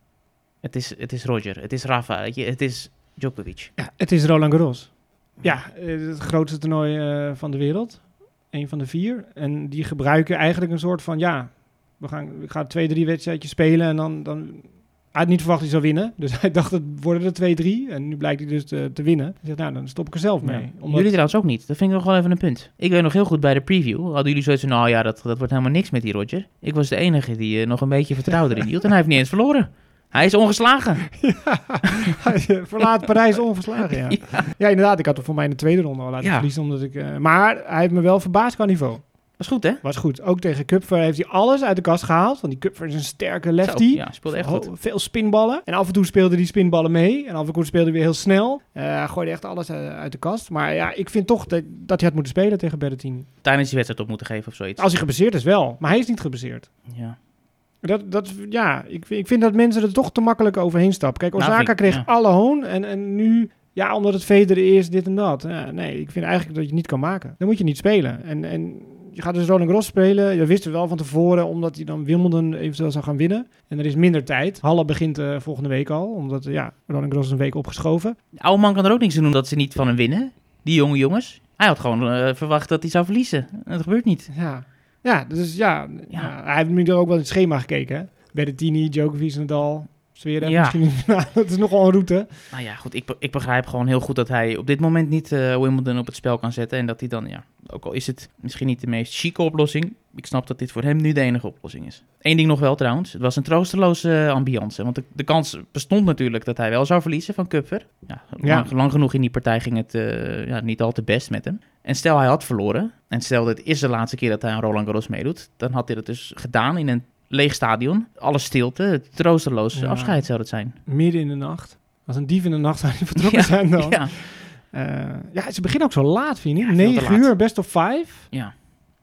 Het is, het is Roger, het is Rafa, weet je, het is Djokovic. Ja, het is Roland Garros. Ja, eh, het grootste toernooi eh, van de wereld. Een van de vier. En die gebruiken eigenlijk een soort van, ja, we gaan, ik ga twee, drie wedstrijdjes spelen en dan, dan... Hij had niet verwacht dat hij zou winnen. Dus [laughs] hij dacht, het worden er twee, drie. En nu blijkt hij dus te, te winnen. Hij zegt, nou, dan stop ik er zelf mee. Ja. Omdat- Jullie trouwens ook niet. Dat vind ik nog wel even een punt. Ik weet nog heel goed bij de preview. Hadden jullie zoiets van, nou ja, dat, dat wordt helemaal niks met die Roger. Ik was de enige die eh, nog een beetje vertrouwen erin hield. En hij heeft niet eens verloren. Hij is ongeslagen. [laughs] Hij verlaat Parijs onverslagen, [laughs] ja. ja. inderdaad. Ik had hem voor mij in de tweede ronde al laten Ja. verliezen. Omdat ik, eh, maar hij heeft me wel verbaasd qua niveau. Was goed, hè? Was goed. Ook tegen Kupfer heeft hij alles uit de kast gehaald. Want die Kupfer is een sterke lefty. Zo, ja, speelde echt goed. Veel spinballen. En af en toe speelde hij spinballen mee. En af en toe speelde hij weer heel snel. Eh, hij gooide echt alles uit, uit de kast. Maar ja, ik vind toch dat, dat hij had moeten spelen tegen Berrettini. Tijdens die wedstrijd op moeten geven of zoiets. Als hij gebaseerd is wel. Maar hij is niet gebaseerd. Ja. Dat, dat, ja, ik, vind- ik vind dat mensen er toch te makkelijk overheen stappen. Kijk, Nou, Osaka ik- kreeg ja. alle hoon. En, en nu, ja, omdat het Federer is, dit en dat. Ja, nee, ik vind eigenlijk dat je het niet kan maken. Dan moet je niet spelen. En, en je gaat dus Roland Garros spelen. Je wist het wel van tevoren, omdat hij dan Wimbledon eventueel zou gaan winnen. En er is minder tijd. Halle begint eh, volgende week al, omdat ja, Roland Garros is een week opgeschoven. De oude man kan er ook niks aan doen dat ze niet van hem winnen. Die jonge jongens. Hij had gewoon eh, verwacht dat hij zou verliezen. En dat gebeurt niet. Ja, ja dus ja, hij heeft nu er ook wel in het schema gekeken. Hè? Berrettini, Djokovic, Nadal, Zverev Ja. misschien. [laughs] Nou, dat is nogal een route. Nou ja, goed. Ik, be- ik begrijp gewoon heel goed dat hij op dit moment niet eh, Wimbledon op het spel kan zetten. En dat hij dan, ja, ook al is het misschien niet de meest chique oplossing. Ik snap dat dit voor hem nu de enige oplossing is. Eén ding nog wel trouwens. Het was een troosteloze eh, ambiance. Want de, de kans bestond natuurlijk dat hij wel zou verliezen van Kupfer. Ja, Ja. Lang, lang genoeg in die partij ging het eh, ja, niet al te best met hem. En stel hij had verloren. En stel dit is de laatste keer dat hij aan Roland Garros meedoet. Dan had hij dat dus gedaan in een leeg stadion. Alle stilte. Troosteloos Ja. afscheid zou het zijn. midden in de nacht. Als een dief in de nacht zou hij vertrokken Ja, zijn dan. [laughs] Ja, Eh, ja, ze beginnen ook zo laat, vind je niet? veel te 9 laat. uur, best of 5. ja.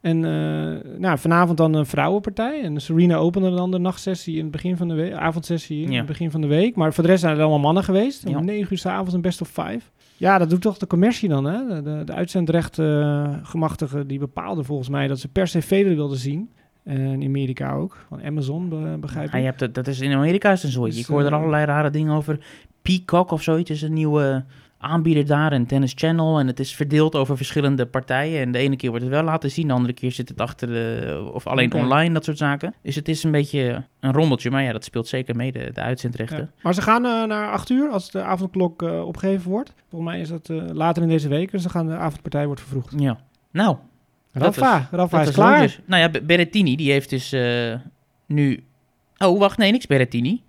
En eh, nou, vanavond dan een vrouwenpartij. En Serena opende dan de nachtsessie in het begin van de week. Avondsessie in Ja. het begin van de week. Maar voor de rest zijn er allemaal mannen geweest. Ja. Om 9 uur s'avonds een best of 5. Ja, dat doet toch de commercie dan, hè? De, de, de uitzendrechtgemachtigen die bepaalden volgens mij dat ze per se Federer wilden zien. En in Amerika ook. Van Amazon, be- begrijp Ja, je ik. hebt het, dat is in Amerika is een zooi. Dus, ik hoor er eh, allerlei rare dingen over. Peacock of zoiets is een nieuwe aanbieder daar. En Tennis Channel. En het is verdeeld over verschillende partijen. En de ene keer wordt het wel laten zien. De andere keer zit het achter de... Of alleen online, dat soort zaken. Dus het is een beetje een rommeltje. Maar ja, dat speelt zeker mee, de, de uitzendrechten. Ja. Maar ze gaan eh, naar 8 uur als de avondklok eh, opgegeven wordt. Volgens mij is dat eh, later in deze week. Dus dan gaan de avondpartij wordt vervroegd. Ja. Nou, Rafa, Rafa is is klaar. Nou ja, Be- Berrettini, die heeft dus nu... Oh, wacht, nee, niks Berrettini.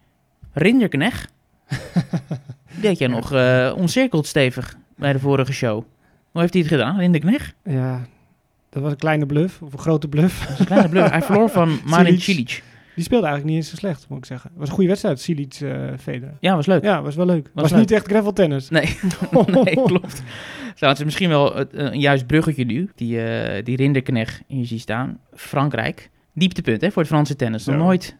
Rinderknecht. [laughs] die had jij nog eh omcirkeld stevig bij de vorige show. Hoe heeft hij het gedaan, Rinderknecht? Ja, dat was een kleine bluff, of een grote bluff. Dat is een kleine blur. Hij verloor van [laughs] Marin Cilic. Cilic. Die speelde eigenlijk niet eens zo slecht, moet ik zeggen. Het was een goede wedstrijd, Silic uh, Federer. Ja, was leuk. Ja, was wel leuk. Was, leuk. niet echt gravel tennis. Nee, [laughs] [laughs] nee, klopt. Nou, het is misschien wel eh, een juist bruggetje nu, die, eh die Rinderknecht hier ziet staan. Frankrijk. Dieptepunt hè, voor het Franse tennis. Nog Zo. nooit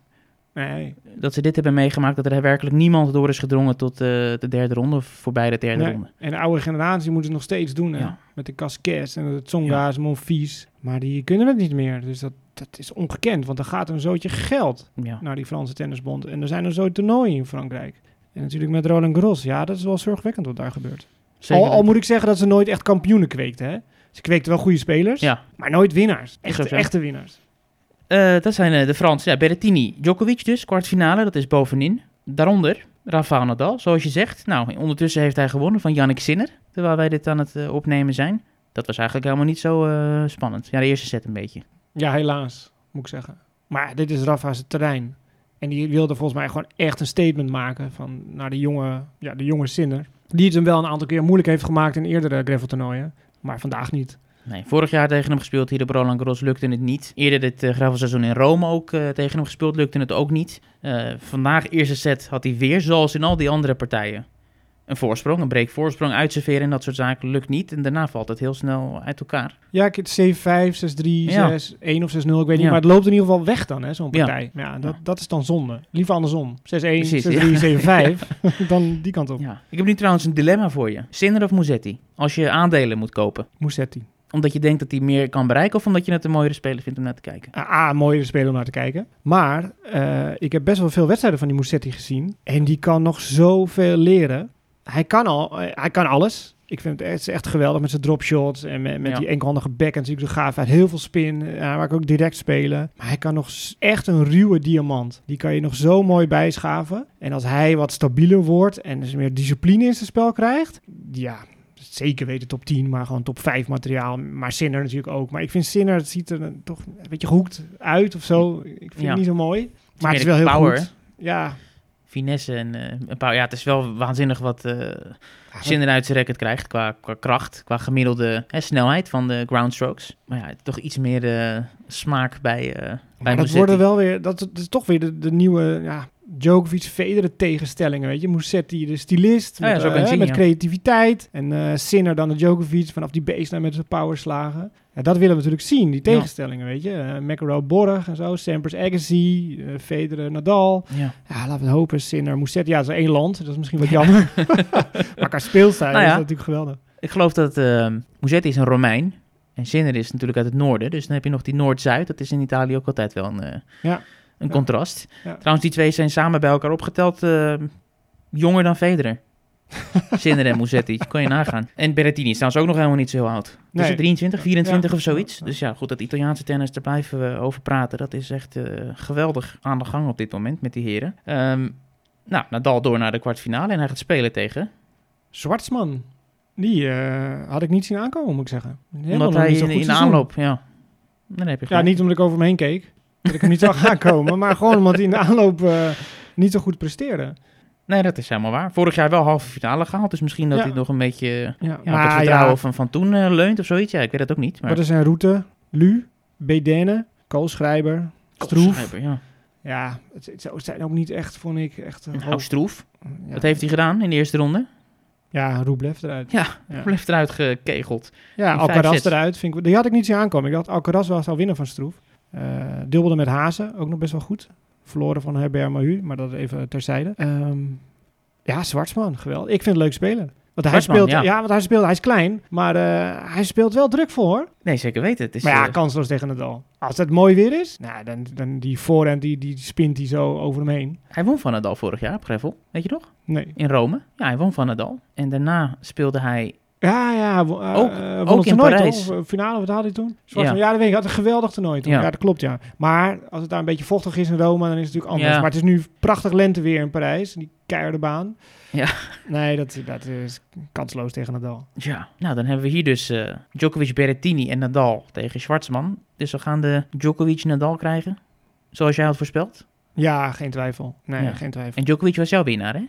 Nee. dat ze dit hebben meegemaakt, dat er werkelijk niemand door is gedrongen tot eh, de derde ronde, voorbij de derde nee. ronde. En de oude generatie moet het nog steeds doen, hè. Ja. Met de Casquez en de Tsonga's, Monfils. Maar die kunnen het niet meer. Dus dat, dat is ongekend, want er gaat een zootje geld Ja. naar die Franse tennisbond. En er zijn een zo'n toernooien in Frankrijk. En natuurlijk met Roland Garros. Ja, dat is wel zorgwekkend wat daar gebeurt. Zeker Al, al moet ik zeggen dat ze nooit echt kampioenen kweekten, hè. Ze kweekten wel goede spelers, Ja, maar nooit winnaars. ook Echte, zo. echte winnaars. Eh, dat zijn eh, de Fransen. Ja, Berrettini, Djokovic dus, kwartfinale, dat is bovenin. Daaronder Rafael Nadal, zoals je zegt. Nou, ondertussen heeft hij gewonnen van Yannick Sinner, terwijl wij dit aan het eh, opnemen zijn. Dat was eigenlijk helemaal niet zo spannend. Ja, de eerste set een beetje. Ja, helaas, moet ik zeggen. Maar dit is Rafa's terrein. En die wilde volgens mij gewoon echt een statement maken van, naar de jonge, ja, de jonge Sinner. Die het hem wel een aantal keer moeilijk heeft gemaakt in eerdere graveltoernooien. Maar vandaag niet. Nee, vorig jaar tegen hem gespeeld hier op Roland Garros lukte het niet. Eerder dit uh, gravelseizoen in Rome ook uh, tegen hem gespeeld, lukte het ook niet. Uh, vandaag, eerste set, had hij weer, zoals in al die andere partijen, een voorsprong. Een break voorsprong, uitserveren en dat soort zaken lukt niet. En daarna valt het heel snel uit elkaar. Ja, ik het 7-5, 6-3, Ja. 6, 1 of 6-0, ik weet niet. Maar het loopt in ieder geval weg dan, hè, zo'n partij. Ja, dat, Ja. dat is dan zonde. Liever andersom. 6-1, 6-3, Precies, ja. 7-5. [laughs] [laughs] dan die kant op. Ik heb nu trouwens een dilemma voor je. Sinner of Musetti? Als je aandelen moet kopen. Musetti. Omdat je denkt dat hij meer kan bereiken of omdat je het een mooiere speler vindt om naar te kijken? A, een mooie speler om naar te kijken. Maar eh, ik heb best wel veel wedstrijden van die Musetti gezien. En die kan nog zoveel leren. Hij kan, al, eh, hij kan alles. Ik vind het echt, echt geweldig met zijn dropshots en met, met Ja. die enkelhandige backhand. Natuurlijk zo gaaf uit. Heel veel spin. Uh, hij maakt ook direct spelen. Maar hij kan nog echt een ruwe diamant. Die kan je nog zo mooi bijschaven. En als hij wat stabieler wordt en dus meer discipline in zijn spel krijgt, ja, zeker weten top 10, maar gewoon top 5 materiaal. Maar Sinner natuurlijk ook. Maar ik vind Sinner, het ziet er een- toch een beetje gehoekt uit of zo. Ik vind Ja. het niet zo mooi. Maar het is meer wel heel power, goed. Ja, Finesse en, eh, en power. Ja, het is wel waanzinnig wat wat- Sinner uit zijn record krijgt qua, qua kracht, qua gemiddelde hè, snelheid van de groundstrokes. Maar ja, toch iets meer eh, smaak bij, bij Maar dat worden wel weer, dat, dat is toch weer de, de nieuwe ja, Djokovic Federer tegenstellingen, weet je. Musetti de stylist, Ja, ja, met, zo eh, ben ik zien, met ja. creativiteit. En eh Sinner dan de Djokovic vanaf die baseline met zijn powerslagen. Ja, dat willen we natuurlijk zien, die tegenstellingen, weet je. Uh, McEnroe, Borg en zo, Sampras, Agassi, eh, Federer, Nadal. Ja. Ja, laten we het hopen, Sinner, Musetti. Ja, dat is één land, dat is misschien wat [laughs] jammer. [laughs] maar qua speelstijl Nou is ja. dat natuurlijk geweldig. Ik geloof dat eh Musetti is een Romein en Sinner is natuurlijk uit het noorden. Dus dan heb je nog die Noord-Zuid. Dat is in Italië ook altijd wel een, eh, Ja. Een Ja. contrast. Ja. Trouwens, die twee zijn samen bij elkaar opgeteld eh, jonger dan Federer. [laughs] Sinner en Musetti, kon je nagaan. En Berrettini is trouwens ook nog helemaal niet zo heel oud. Dus Nee. 23, 24 Ja. of zoiets. Dus ja, goed, dat Italiaanse tennis, daar blijven we over praten. Dat is echt eh, geweldig aan de gang op dit moment met die heren. Ehm, nou, Nadal door naar de kwartfinale en hij gaat spelen tegen. Schwartzman, die eh, had ik niet zien aankomen, moet ik zeggen. Helemaal omdat hij in, aanloop, ja. Dan heb je Ja, niet omdat ik over me heen keek. Dat ik hem niet zag aankomen. Maar gewoon omdat hij in de aanloop eh, niet zo goed presteerde. Nee, dat is helemaal waar. Vorig jaar wel halve finale gehaald. Dus misschien dat Ja. hij nog een beetje Ja, ja, op het maar vertrouwen ja, van, van toen eh, leunt of zoiets. Ja, ik weet het ook niet. Maar wat is zijn route? Lu, Bedene, Koolschrijber, Stroef. Ja. Ja, het, het zijn ook niet echt, vond ik, echt... Nou, Stroef. Wat heeft hij gedaan in de eerste ronde? Ja, Rublev eruit. Ja. Blijft eruit gekegeld. Ja, Alcaraz eruit. Vind ik, die had ik niet zien aankomen. Ik dacht Alcaraz wel zou winnen van Stroef. Eh dubbelde met Hazen, ook nog best wel goed. Verloren van Herbert Mahu, maar dat even terzijde. Ehm, ja, Zwartsman, geweldig. Ik vind het leuk spelen. Want hij Zwartsman, speelt, ja. ja. want hij speelt, hij is klein, maar eh, hij speelt wel druk voor. hoor. Nee, zeker weten. Het is, maar ja, eh, kansloos tegen Nadal. Als het mooi weer is, nou, dan, dan die voorhand, die, die spint hij zo over hem heen. hij won van Nadal vorig jaar op Gravel. Weet je nog? Nee. In Rome. Ja, hij won van Nadal. En daarna speelde hij... Ja, ja. eh, Ook- het in toernooi, Parijs. toch? Eh, Finale, wat had hij toen? Ja. ja. dat weet ik. Had een geweldig toernooi toen. Ja. Ja. dat klopt, ja. Maar als het daar een beetje vochtig is in Rome, dan is het natuurlijk anders. Ja. Maar het is nu prachtig lenteweer in Parijs. Die keiharde baan. Ja. Nee, dat, dat is kansloos tegen Nadal. Ja, nou dan hebben we hier dus Djokovic, Berrettini en Nadal tegen Schwartzman. Dus we gaan de Djokovic-Nadal krijgen. Zoals jij had voorspeld. Ja, geen twijfel. Nee, geen twijfel. En Djokovic was jouw winnaar, hè?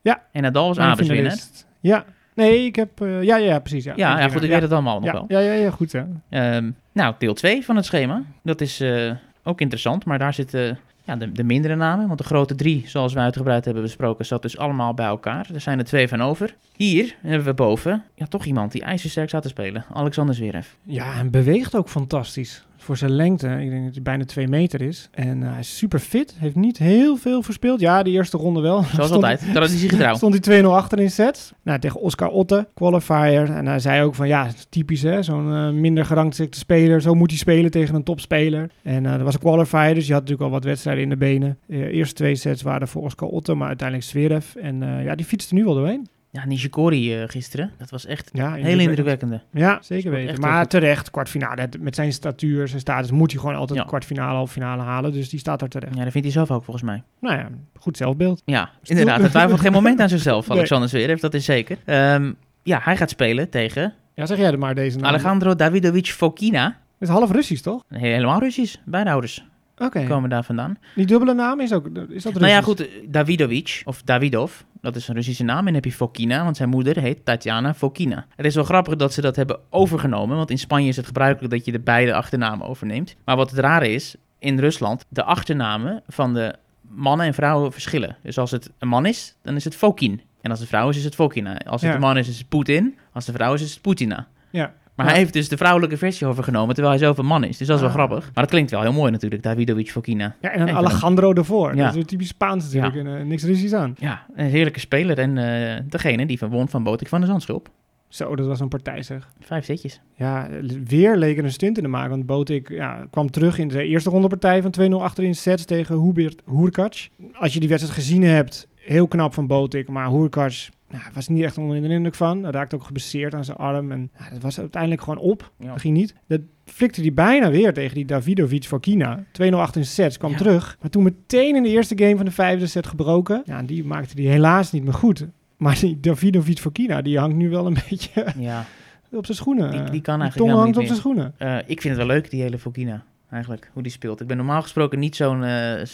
Ja. En Nadal was Abers winnaar. Ja. Nee, ik heb... eh, ja, ja, precies. Ja, Ja, ja, goed, ik weet het allemaal nog ja, wel. ja, ja, ja, goed hè. Ehm, nou, deel 2 van het schema. Dat is eh, ook interessant, maar daar zitten ja, de, de mindere namen. Want de grote drie, zoals we uitgebreid hebben besproken, zat dus allemaal bij elkaar. Er zijn er twee van over. Hier hebben we boven ja, toch iemand die ijzersterk staat te spelen. Alexander Zverev. Ja, en beweegt ook fantastisch. Voor zijn lengte. Ik denk dat hij bijna twee meter is. En eh, hij is super fit. Heeft niet heel veel verspeeld. Ja, die eerste ronde wel. Zoals Stond- altijd, traditiegetrouw. [laughs] Stond hij 2-0 achter in sets. Nou, tegen Oscar Otte, qualifier. En hij zei ook van, ja, typisch hè. Zo'n eh, minder gerangschikte speler. Zo moet hij spelen tegen een topspeler. En eh dat was een qualifier, dus je had natuurlijk al wat wedstrijden in de benen. De eerste twee sets waren voor Oscar Otte, maar uiteindelijk Zverev. En eh, ja, die fietste nu wel doorheen. Ja, Nishikori eh, gisteren. Dat was echt Ja, heel indrukwekkende. Ja, zeker weten. Maar terecht, kwartfinale. Met zijn statuur, zijn status, moet hij gewoon altijd Ja. kwartfinale, halve finale halen. Dus die staat er terecht. Ja, dat vindt hij zelf ook volgens mij. Nou ja, goed zelfbeeld. Ja, inderdaad. Hij twijfelt geen moment aan zichzelf, [laughs] Nee. Alexander Zverev. Dat is zeker. Ehm, ja, hij gaat spelen tegen Ja, zeg jij er maar deze naam. Alejandro Davidovic Fokina. Het is half Russisch, toch? Helemaal Russisch. Beide ouders Oké. komen daar vandaan. Die dubbele naam is ook is dat Russisch? Nou ja, goed, eh, Davidovic, of Davidov, dat is een Russische naam. En heb je Fokina, want zijn moeder heet Tatjana Fokina. Het is wel grappig dat ze dat hebben overgenomen, want in Spanje is het gebruikelijk dat je de beide achternamen overneemt. Maar wat het rare is, in Rusland, de achternamen van de mannen en vrouwen verschillen. Dus als het een man is, dan is het Fokin. En als het vrouw is, is het Fokina. Als het Ja. een man is, is het Poetin. Als de vrouw is, is het Putina. Ja. Maar Ja. hij heeft dus de vrouwelijke versie overgenomen, terwijl hij zelf een man is. Dus dat is wel Ah. grappig. Maar dat klinkt wel heel mooi natuurlijk, Davidovic Fokina. Ja, en dan Even Alejandro ervoor. Ja. Dat is typisch Spaans natuurlijk. En, eh, niks Russisch aan. Ja, een heerlijke speler. En eh, degene die van won van Botik van de Zandschulp. Zo, dat was een partij zeg. Vijf setjes. Ja, weer leek er een stunt in te maken. Want Botik ja, kwam terug in de eerste ronde partij van 2-0 achter in sets tegen Hubert Hurkacz. Als je die wedstrijd gezien hebt, heel knap van Botik. Maar Hurkacz Nou, was niet echt onder de indruk van. Hij raakte ook geblesseerd aan zijn arm. En ja, dat was uiteindelijk gewoon op. Ja. Dat ging niet. Dat flikte hij bijna weer tegen die Davidovic voor Kina. 2-0 achter in sets, kwam Ja. terug. Maar toen meteen in de eerste game van de vijfde set gebroken. Ja, en die maakte hij helaas niet meer goed. Maar die Davidovic voor Kina, die hangt nu wel een [laughs] beetje Ja, op zijn schoenen. Die- die kan tong eigenlijk hangt op helemaal zijn niet schoenen. Eh, ik vind het wel leuk, die hele Fokina. Eigenlijk, hoe die speelt. Ik ben normaal gesproken niet zo'n eh,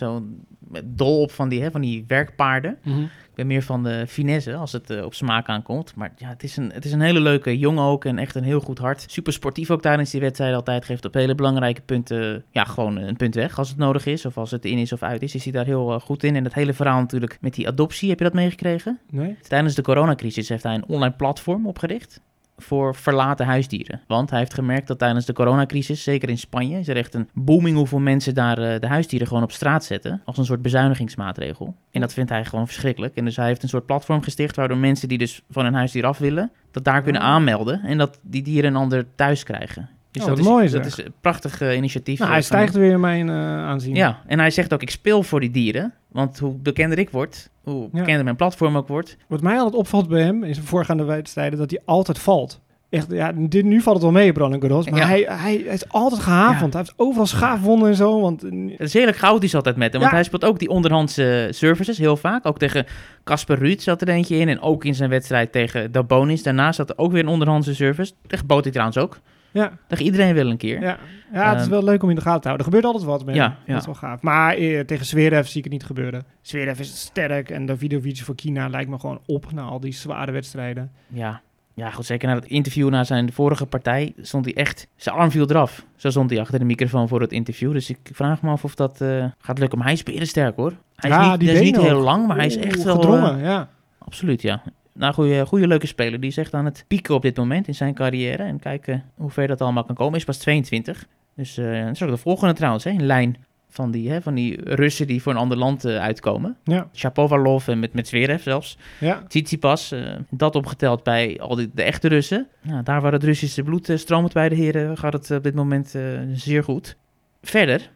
dol op van die, hè, van die werkpaarden. Ik ben meer van de finesse als het eh, op smaak aankomt. Maar ja, het is, een, het is een hele leuke jongen ook en echt een heel goed hart. Super sportief ook tijdens die wedstrijd altijd. Geeft op hele belangrijke punten ja, gewoon een punt weg als het nodig is. Of als het in is of uit is, is hij daar heel eh, goed in. En het hele verhaal natuurlijk met die adoptie, heb je dat meegekregen? Nee? Tijdens de coronacrisis heeft hij een online platform opgericht voor verlaten huisdieren. Want hij heeft gemerkt dat tijdens de coronacrisis, zeker in Spanje, is er echt een booming hoeveel mensen daar eh, de huisdieren gewoon op straat zetten. Als een soort bezuinigingsmaatregel. En dat vindt hij gewoon verschrikkelijk. En dus hij heeft een soort platform gesticht waardoor mensen die dus van hun huisdier af willen, dat daar kunnen Ah. aanmelden en dat die dieren een ander thuis krijgen. Oh, dat, is, mooi, dat is een prachtig eh, initiatief. Nou, hij hem. stijgt weer in mijn eh, aanzien. Ja, en hij zegt ook, ik speel voor die dieren. Want hoe bekender ik word, hoe Ja. bekender mijn platform ook wordt, Wat mij altijd opvalt bij hem in zijn voorgaande wedstrijden, dat hij altijd valt. Echt, ja, dit, nu valt het wel mee, Brandon Garros. Maar Ja. hij, hij, hij is altijd gehavend. Hij heeft overal schaafwonden en zo. Want eh, Het is heerlijk chaotisch altijd met hem. Want hij speelt ook die onderhandse services heel vaak. Ook tegen Casper Ruud zat er eentje in. En ook in zijn wedstrijd tegen Dabonis. Daarna zat er ook weer een onderhandse service. Tegen Botti trouwens ook. Ja, Tegen iedereen wel een keer. ja, ja, het is Ehm, wel leuk om in de gaten te houden. Er gebeurt altijd wat met Ja, ja. Dat is wel gaaf. Maar eh, tegen Zverev zie ik het niet gebeuren. Zverev is sterk en Davidovic voor China lijkt me gewoon op na al die zware wedstrijden. Ja. Ja, goed. Zeker na het interview na zijn vorige partij stond hij echt... Zijn arm viel eraf. Zo stond hij achter de microfoon voor het interview. Dus ik vraag me af of dat eh, gaat lukken. Maar hij is berensterk hoor. Hij is Ja, niet, die hij is niet heel lang, maar hij is echt wel... eh, gedrongen. ja. Absoluut, ja. Nou, goede, goede leuke speler. Die is echt aan het pieken op dit moment in zijn carrière. En kijken hoe ver dat allemaal kan komen. Is pas 22. Dus eh dat is ook de volgende trouwens, hè, in lijn van die, hè, van die Russen die voor een ander land eh, uitkomen. Ja, Shapovalov en met, met Zverev zelfs. ja. Tsitsipas, eh dat opgeteld bij al die, de echte Russen. Nou, daar waar het Russische bloed stroomt bij de heren, gaat het op dit moment zeer goed. Verder,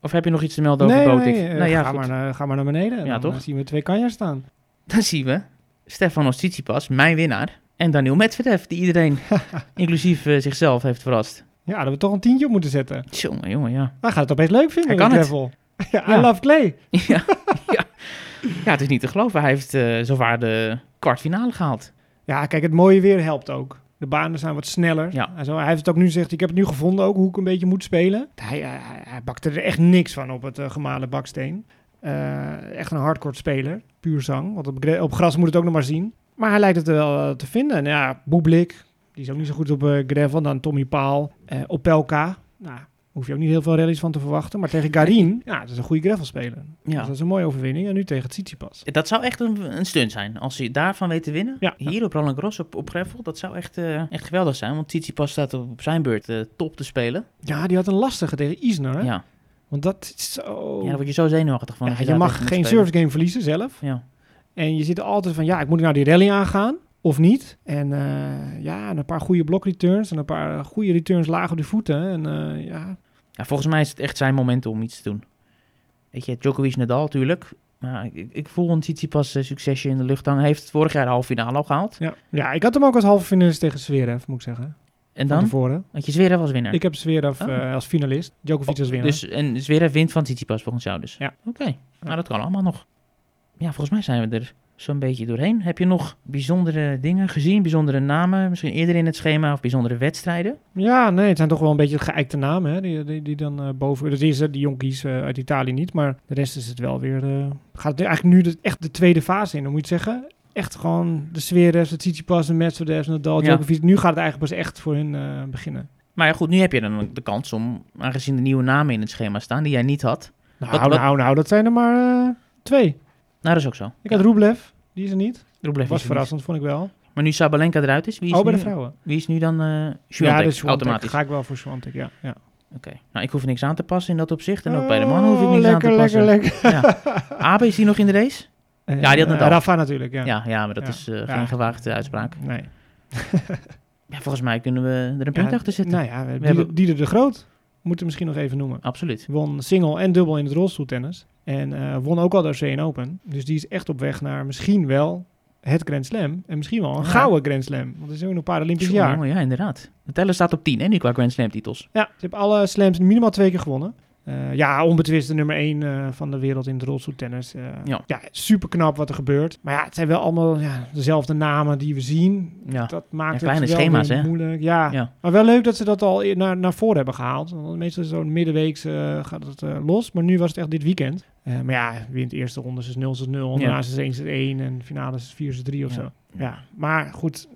of heb je nog iets te melden over Botik? nee, nou ja, ga, goed. maar naar, ga maar naar beneden. En Ja, dan toch? zien we twee kanjers staan. Dan zien we Stefanos Tsitsipas, mijn winnaar. En Daniel Medvedev, die iedereen, [laughs] inclusief eh, zichzelf, heeft verrast. Ja, dat we toch een tientje op moeten zetten. Jongen, jongen, ja. Hij gaat het opeens leuk vinden. Hij kan het. [laughs] ja, I Ja. love clay. [laughs] ja, ja. ja, het is niet te geloven. Hij heeft eh zowaar de kwartfinale gehaald. Ja, kijk, het mooie weer helpt ook. De banen zijn wat sneller. Ja. En zo, hij heeft het ook nu gezegd, ik heb het nu gevonden ook, hoe ik een beetje moet spelen. Hij, hij, hij bakte er echt niks van op het eh, gemalen baksteen. Eh, echt een hardcore speler, puur zang. Want op, gra- op gras moet het ook nog maar zien. Maar hij lijkt het wel eh, te vinden. En ja, Boeblik, die is ook niet zo goed op eh, gravel. Dan Tommy Paal, Opelka. Nou, hoef je ook niet heel veel rallies van te verwachten. Maar tegen Garin, ja, dat is een goede gravelspeler. Dus Ja. dat is een mooie overwinning. En nu tegen Tsitsipas. Dat zou echt een, een stunt zijn. Als hij daarvan weet te winnen. Ja. Hier op Roland Garros op, op gravel. Dat zou echt, echt geweldig zijn. Want Tsitsipas staat op, zijn beurt top te spelen. Ja, die had een lastige tegen Isner. Hè? Ja. Want dat is zo... ja, daar word je zo zenuwachtig van. Ja, je mag geen service game verliezen zelf. Ja. En je zit altijd van, ja, ik moet nou die rally aangaan of niet. En eh, ja, en een paar goede blok returns en een paar goede returns laag op de voeten. En eh, ja, ja, volgens mij is het echt zijn moment om iets te doen. Weet je, Djokovic Nadal natuurlijk. Maar ik, ik- voel een Tsitsipas eh, succesje in de lucht hangen. Hij heeft vorig jaar de halve finale al gehaald. ja. ja, ik had hem ook als halve finalist tegen Zverev, moet ik zeggen. En dan tevoren. had je Zverev als winnaar. Ik heb Zverev Oh. eh, als finalist, Djokovic als winnaar. Dus, en Zverev wint van Tsitsipas volgens jou dus? Ja. Oké, nou dat kan allemaal nog. Ja, volgens mij zijn we er zo'n beetje doorheen. Heb je nog bijzondere dingen gezien? Bijzondere namen? Misschien eerder in het schema of bijzondere wedstrijden? Ja, nee, het zijn toch wel een beetje geëikte namen hè, die, die, die dan eh, boven... Dat is eh, die jonkies eh, uit Italië niet, maar de rest is het wel weer... gaat eigenlijk nu de, echt de tweede fase in, dan moet je het zeggen. Echt gewoon de Zverev, de Tsitsipas, de Medvedev, Nadal, Ja. Djokovic. Nu gaat het eigenlijk pas echt voor hun eh, beginnen. Maar ja, goed, nu heb je dan de kans om, aangezien de nieuwe namen in het schema staan die jij niet had. Nou, Wat- wat- nou, nou, dat zijn er maar eh, twee. Nou, dat is ook zo. Ik had Rublev, die is er niet. Rublev was er niet. verrassend, vond ik wel. Maar nu Sabalenka eruit is, wie is, Oh, bij nu, de vrouwen. wie is nu dan eh Ja, dus automatisch? Ga ik wel voor Swantek, ja. ja. Oké, nou ik hoef niks aan te passen in dat opzicht. En ook bij de mannen hoef ik Oh, niks lekker, aan te lekker, passen. lekker, Ja. Abe, is die nog in de race? Eh, Ja, die had Nadal. Rafa natuurlijk, ja. Ja, ja, maar dat Ja. is eh, geen gewaagde uitspraak. Nee. [laughs] Ja, volgens mij kunnen we er een punt achter zetten. Nou ja, we, We Dieder, hebben- Dieder de Groot moeten we misschien nog even noemen. Absoluut. Won single en dubbel in het rolstoeltennis. En eh, won ook al de Australian Open. Dus die is echt op weg naar misschien wel het Grand Slam. En misschien wel een Ja. gouden Grand Slam. Want het is ook nog een Paralympisch jaar. ja, inderdaad. De teller staat op 10, hè, nu qua Grand Slam titels. Ja, ze hebben alle slams minimaal twee keer gewonnen. Eh, ja, onbetwist de nummer 1 van de wereld in het rolstoeltennis. Eh Ja. ja. super knap wat er gebeurt. Maar ja, het zijn wel allemaal ja, dezelfde namen die we zien. Ja. Dat maakt Ja, kleine het wel schema's, hè? moeilijk. Ja. Ja. maar wel leuk dat ze dat al naar, naar voren hebben gehaald. Want meestal zo'n middenweeks eh, gaat het eh, los. Maar nu was het echt dit weekend. Eh, maar ja, wint de eerste ronde is 0 is 0. Ja. Daarna is het 1 is 1 en finale is 4 is 3 of Ja. zo. Ja, maar goed,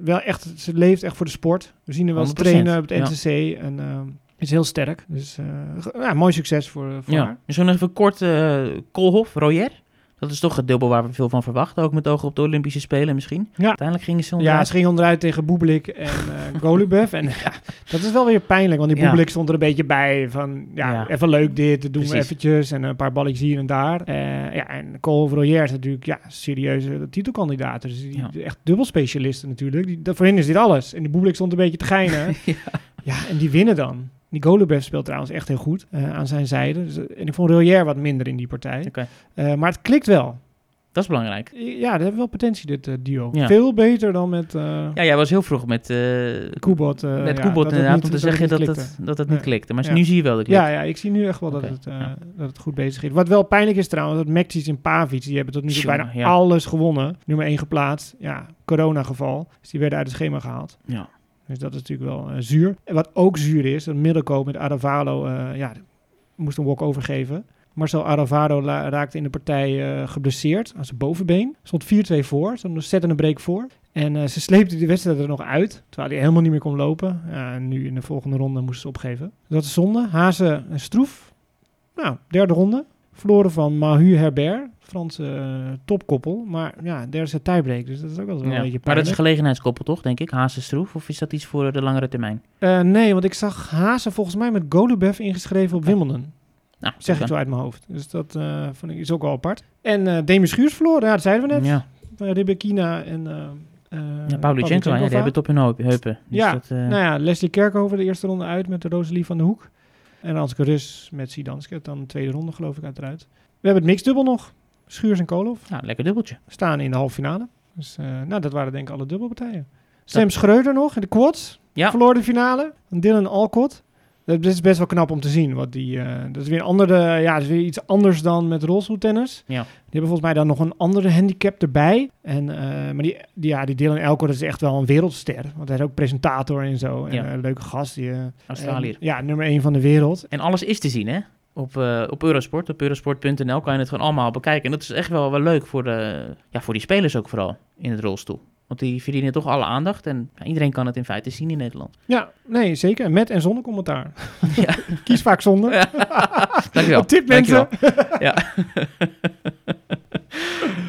wel echt, ze leeft echt voor de sport. We zien haar wel eens 100%, trainen op het. NCC en ehm, is heel sterk. Dus eh, ja, mooi succes voor, voor Ja. haar. Misschien nog even kort, eh Koolhof, Royer. Dat is toch het dubbel waar we veel van verwachten, ook met oog op de Olympische Spelen misschien. Ja. Uiteindelijk gingen ze Ja, onderuit. ze ging onderuit tegen Boebelik en eh [laughs] Golubev. En ja, dat is wel weer pijnlijk, want die Ja. Boebelik stond er een beetje bij van... Ja, Ja. even leuk dit, doen we eventjes. En een paar balletjes hier en daar. Eh, ja, en Cole Royer is natuurlijk ja, serieuze titelkandidaat. Dus die, Ja. echt dubbelspecialisten natuurlijk. Die, dat, voor hen is dit alles. En die Boebelik stond een beetje te geinen. [laughs] Ja. Ja, en die winnen dan. Golubev speelt trouwens echt heel goed eh, aan zijn zijde. Dus, eh, en ik vond Royer wat minder in die partij. Eh, maar het klikt wel. Dat is belangrijk. Ja, dat heeft wel potentie, dit duo. Ja. Veel beter dan met Ja, jij was heel vroeg met, Koebot. met ja, Koebot inderdaad niet- om te dat zeggen het dat niet het, dat het Nee. niet klikte. Maar Ja. nu zie je wel dat het Ja, ja, ik zie nu echt wel dat, het, dat het goed bezig is. Wat wel pijnlijk is trouwens, dat Mexic en Pavic, die hebben tot nu toe bijna alles gewonnen. Nummer 1 geplaatst. Ja, corona-geval. Dus die werden uit het schema gehaald. Ja. Dus dat is natuurlijk wel eh, zuur. En wat ook zuur is, dat Middelkoop met Aravalo, eh ja, moest een walk-over geven. Marcel Aravado raakte in de partij eh, geblesseerd aan zijn bovenbeen. Stond 4-2 voor, stond een een break voor. En ze sleepte die wedstrijd er nog uit, terwijl hij helemaal niet meer kon lopen. En nu in de volgende ronde moest ze opgeven. Dat is zonde. Hazen en Stroef, nou, derde ronde. Verloren van Mahu Herbert, Franse eh, topkoppel. Maar ja, derde is het tiebreak, dus dat is ook wel, Ja. een beetje Maar dat is een pijnlijk. gelegenheidskoppel toch, denk ik? Hazen Stroef? Of is dat iets voor de langere termijn? Eh, nee, want ik zag Hazen volgens mij met Golubev ingeschreven op Wimbledon. Nou, Zeg ik dan. zo uit mijn hoofd. Dus dat eh, vond ik is ook wel apart. En eh Demi Schuurs verloren, ja, dat zeiden we net. Ja, Uh, Rebekina en... eh, ja die hebben het op hun heup- heupen. Dus Ja, dat, Nou ja, Leslie Kerkhoven de eerste ronde uit met de Rosalie van de Hoek. En Anske Rus met Sidanske, dan de tweede ronde geloof ik uiteraard. We hebben het mixdubbel nog. Schuurs en Kolov nou, lekker dubbeltje. staan in de halve finale. Dus eh, nou, dat waren denk ik alle dubbelpartijen. Sam Schreuder nog in de quads. Ja. Verloor de finale. Dylan Alcott. Dat is best wel knap om te zien. Want die, eh, dat is weer een andere, ja, dat is weer iets anders dan met rolstoeltennis. Ja. Die hebben volgens mij dan nog een andere handicap erbij. En, eh, maar die, die, ja, die Dylan Alcott is echt wel een wereldster. Want hij is ook presentator en zo. En Ja. eh, een leuke gast. Die, eh, Australiër. ja, nummer 1 van de wereld. En alles is te zien, hè? Op, eh, op Eurosport, op eurosport.nl kan je het gewoon allemaal bekijken. En dat is echt wel, wel leuk voor, de, ja, voor die spelers ook vooral in het rolstoel. Want die verdienen toch alle aandacht en ja, iedereen kan het in feite zien in Nederland. Ja, nee, zeker. Met en zonder commentaar. [laughs] Ja. [laughs] Kies vaak zonder. [laughs] Dankjewel. Een tip mensen. Dankjewel. Ja.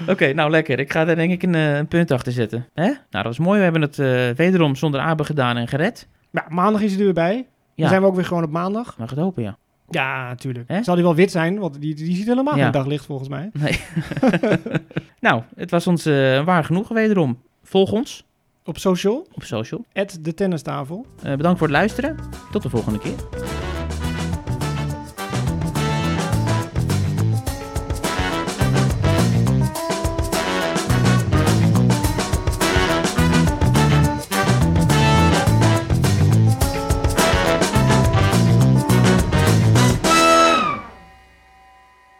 Oké, nou lekker. Ik ga daar denk ik een, eh, een punt achter zetten. Hè? Nou, dat was mooi. We hebben het eh, wederom zonder Abe gedaan en gered. Ja, maandag is hij er weer bij. Ja. Dan zijn we ook weer gewoon op maandag. Mag het hopen, ja. Ja, natuurlijk. Zal die wel wit zijn, want die, die ziet helemaal Ja. geen daglicht volgens mij. Nee. nou, het was ons eh, waar genoeg wederom. Volg ons Op social, op social. at de tennistafel. Eh, bedankt voor het luisteren. Tot de volgende keer.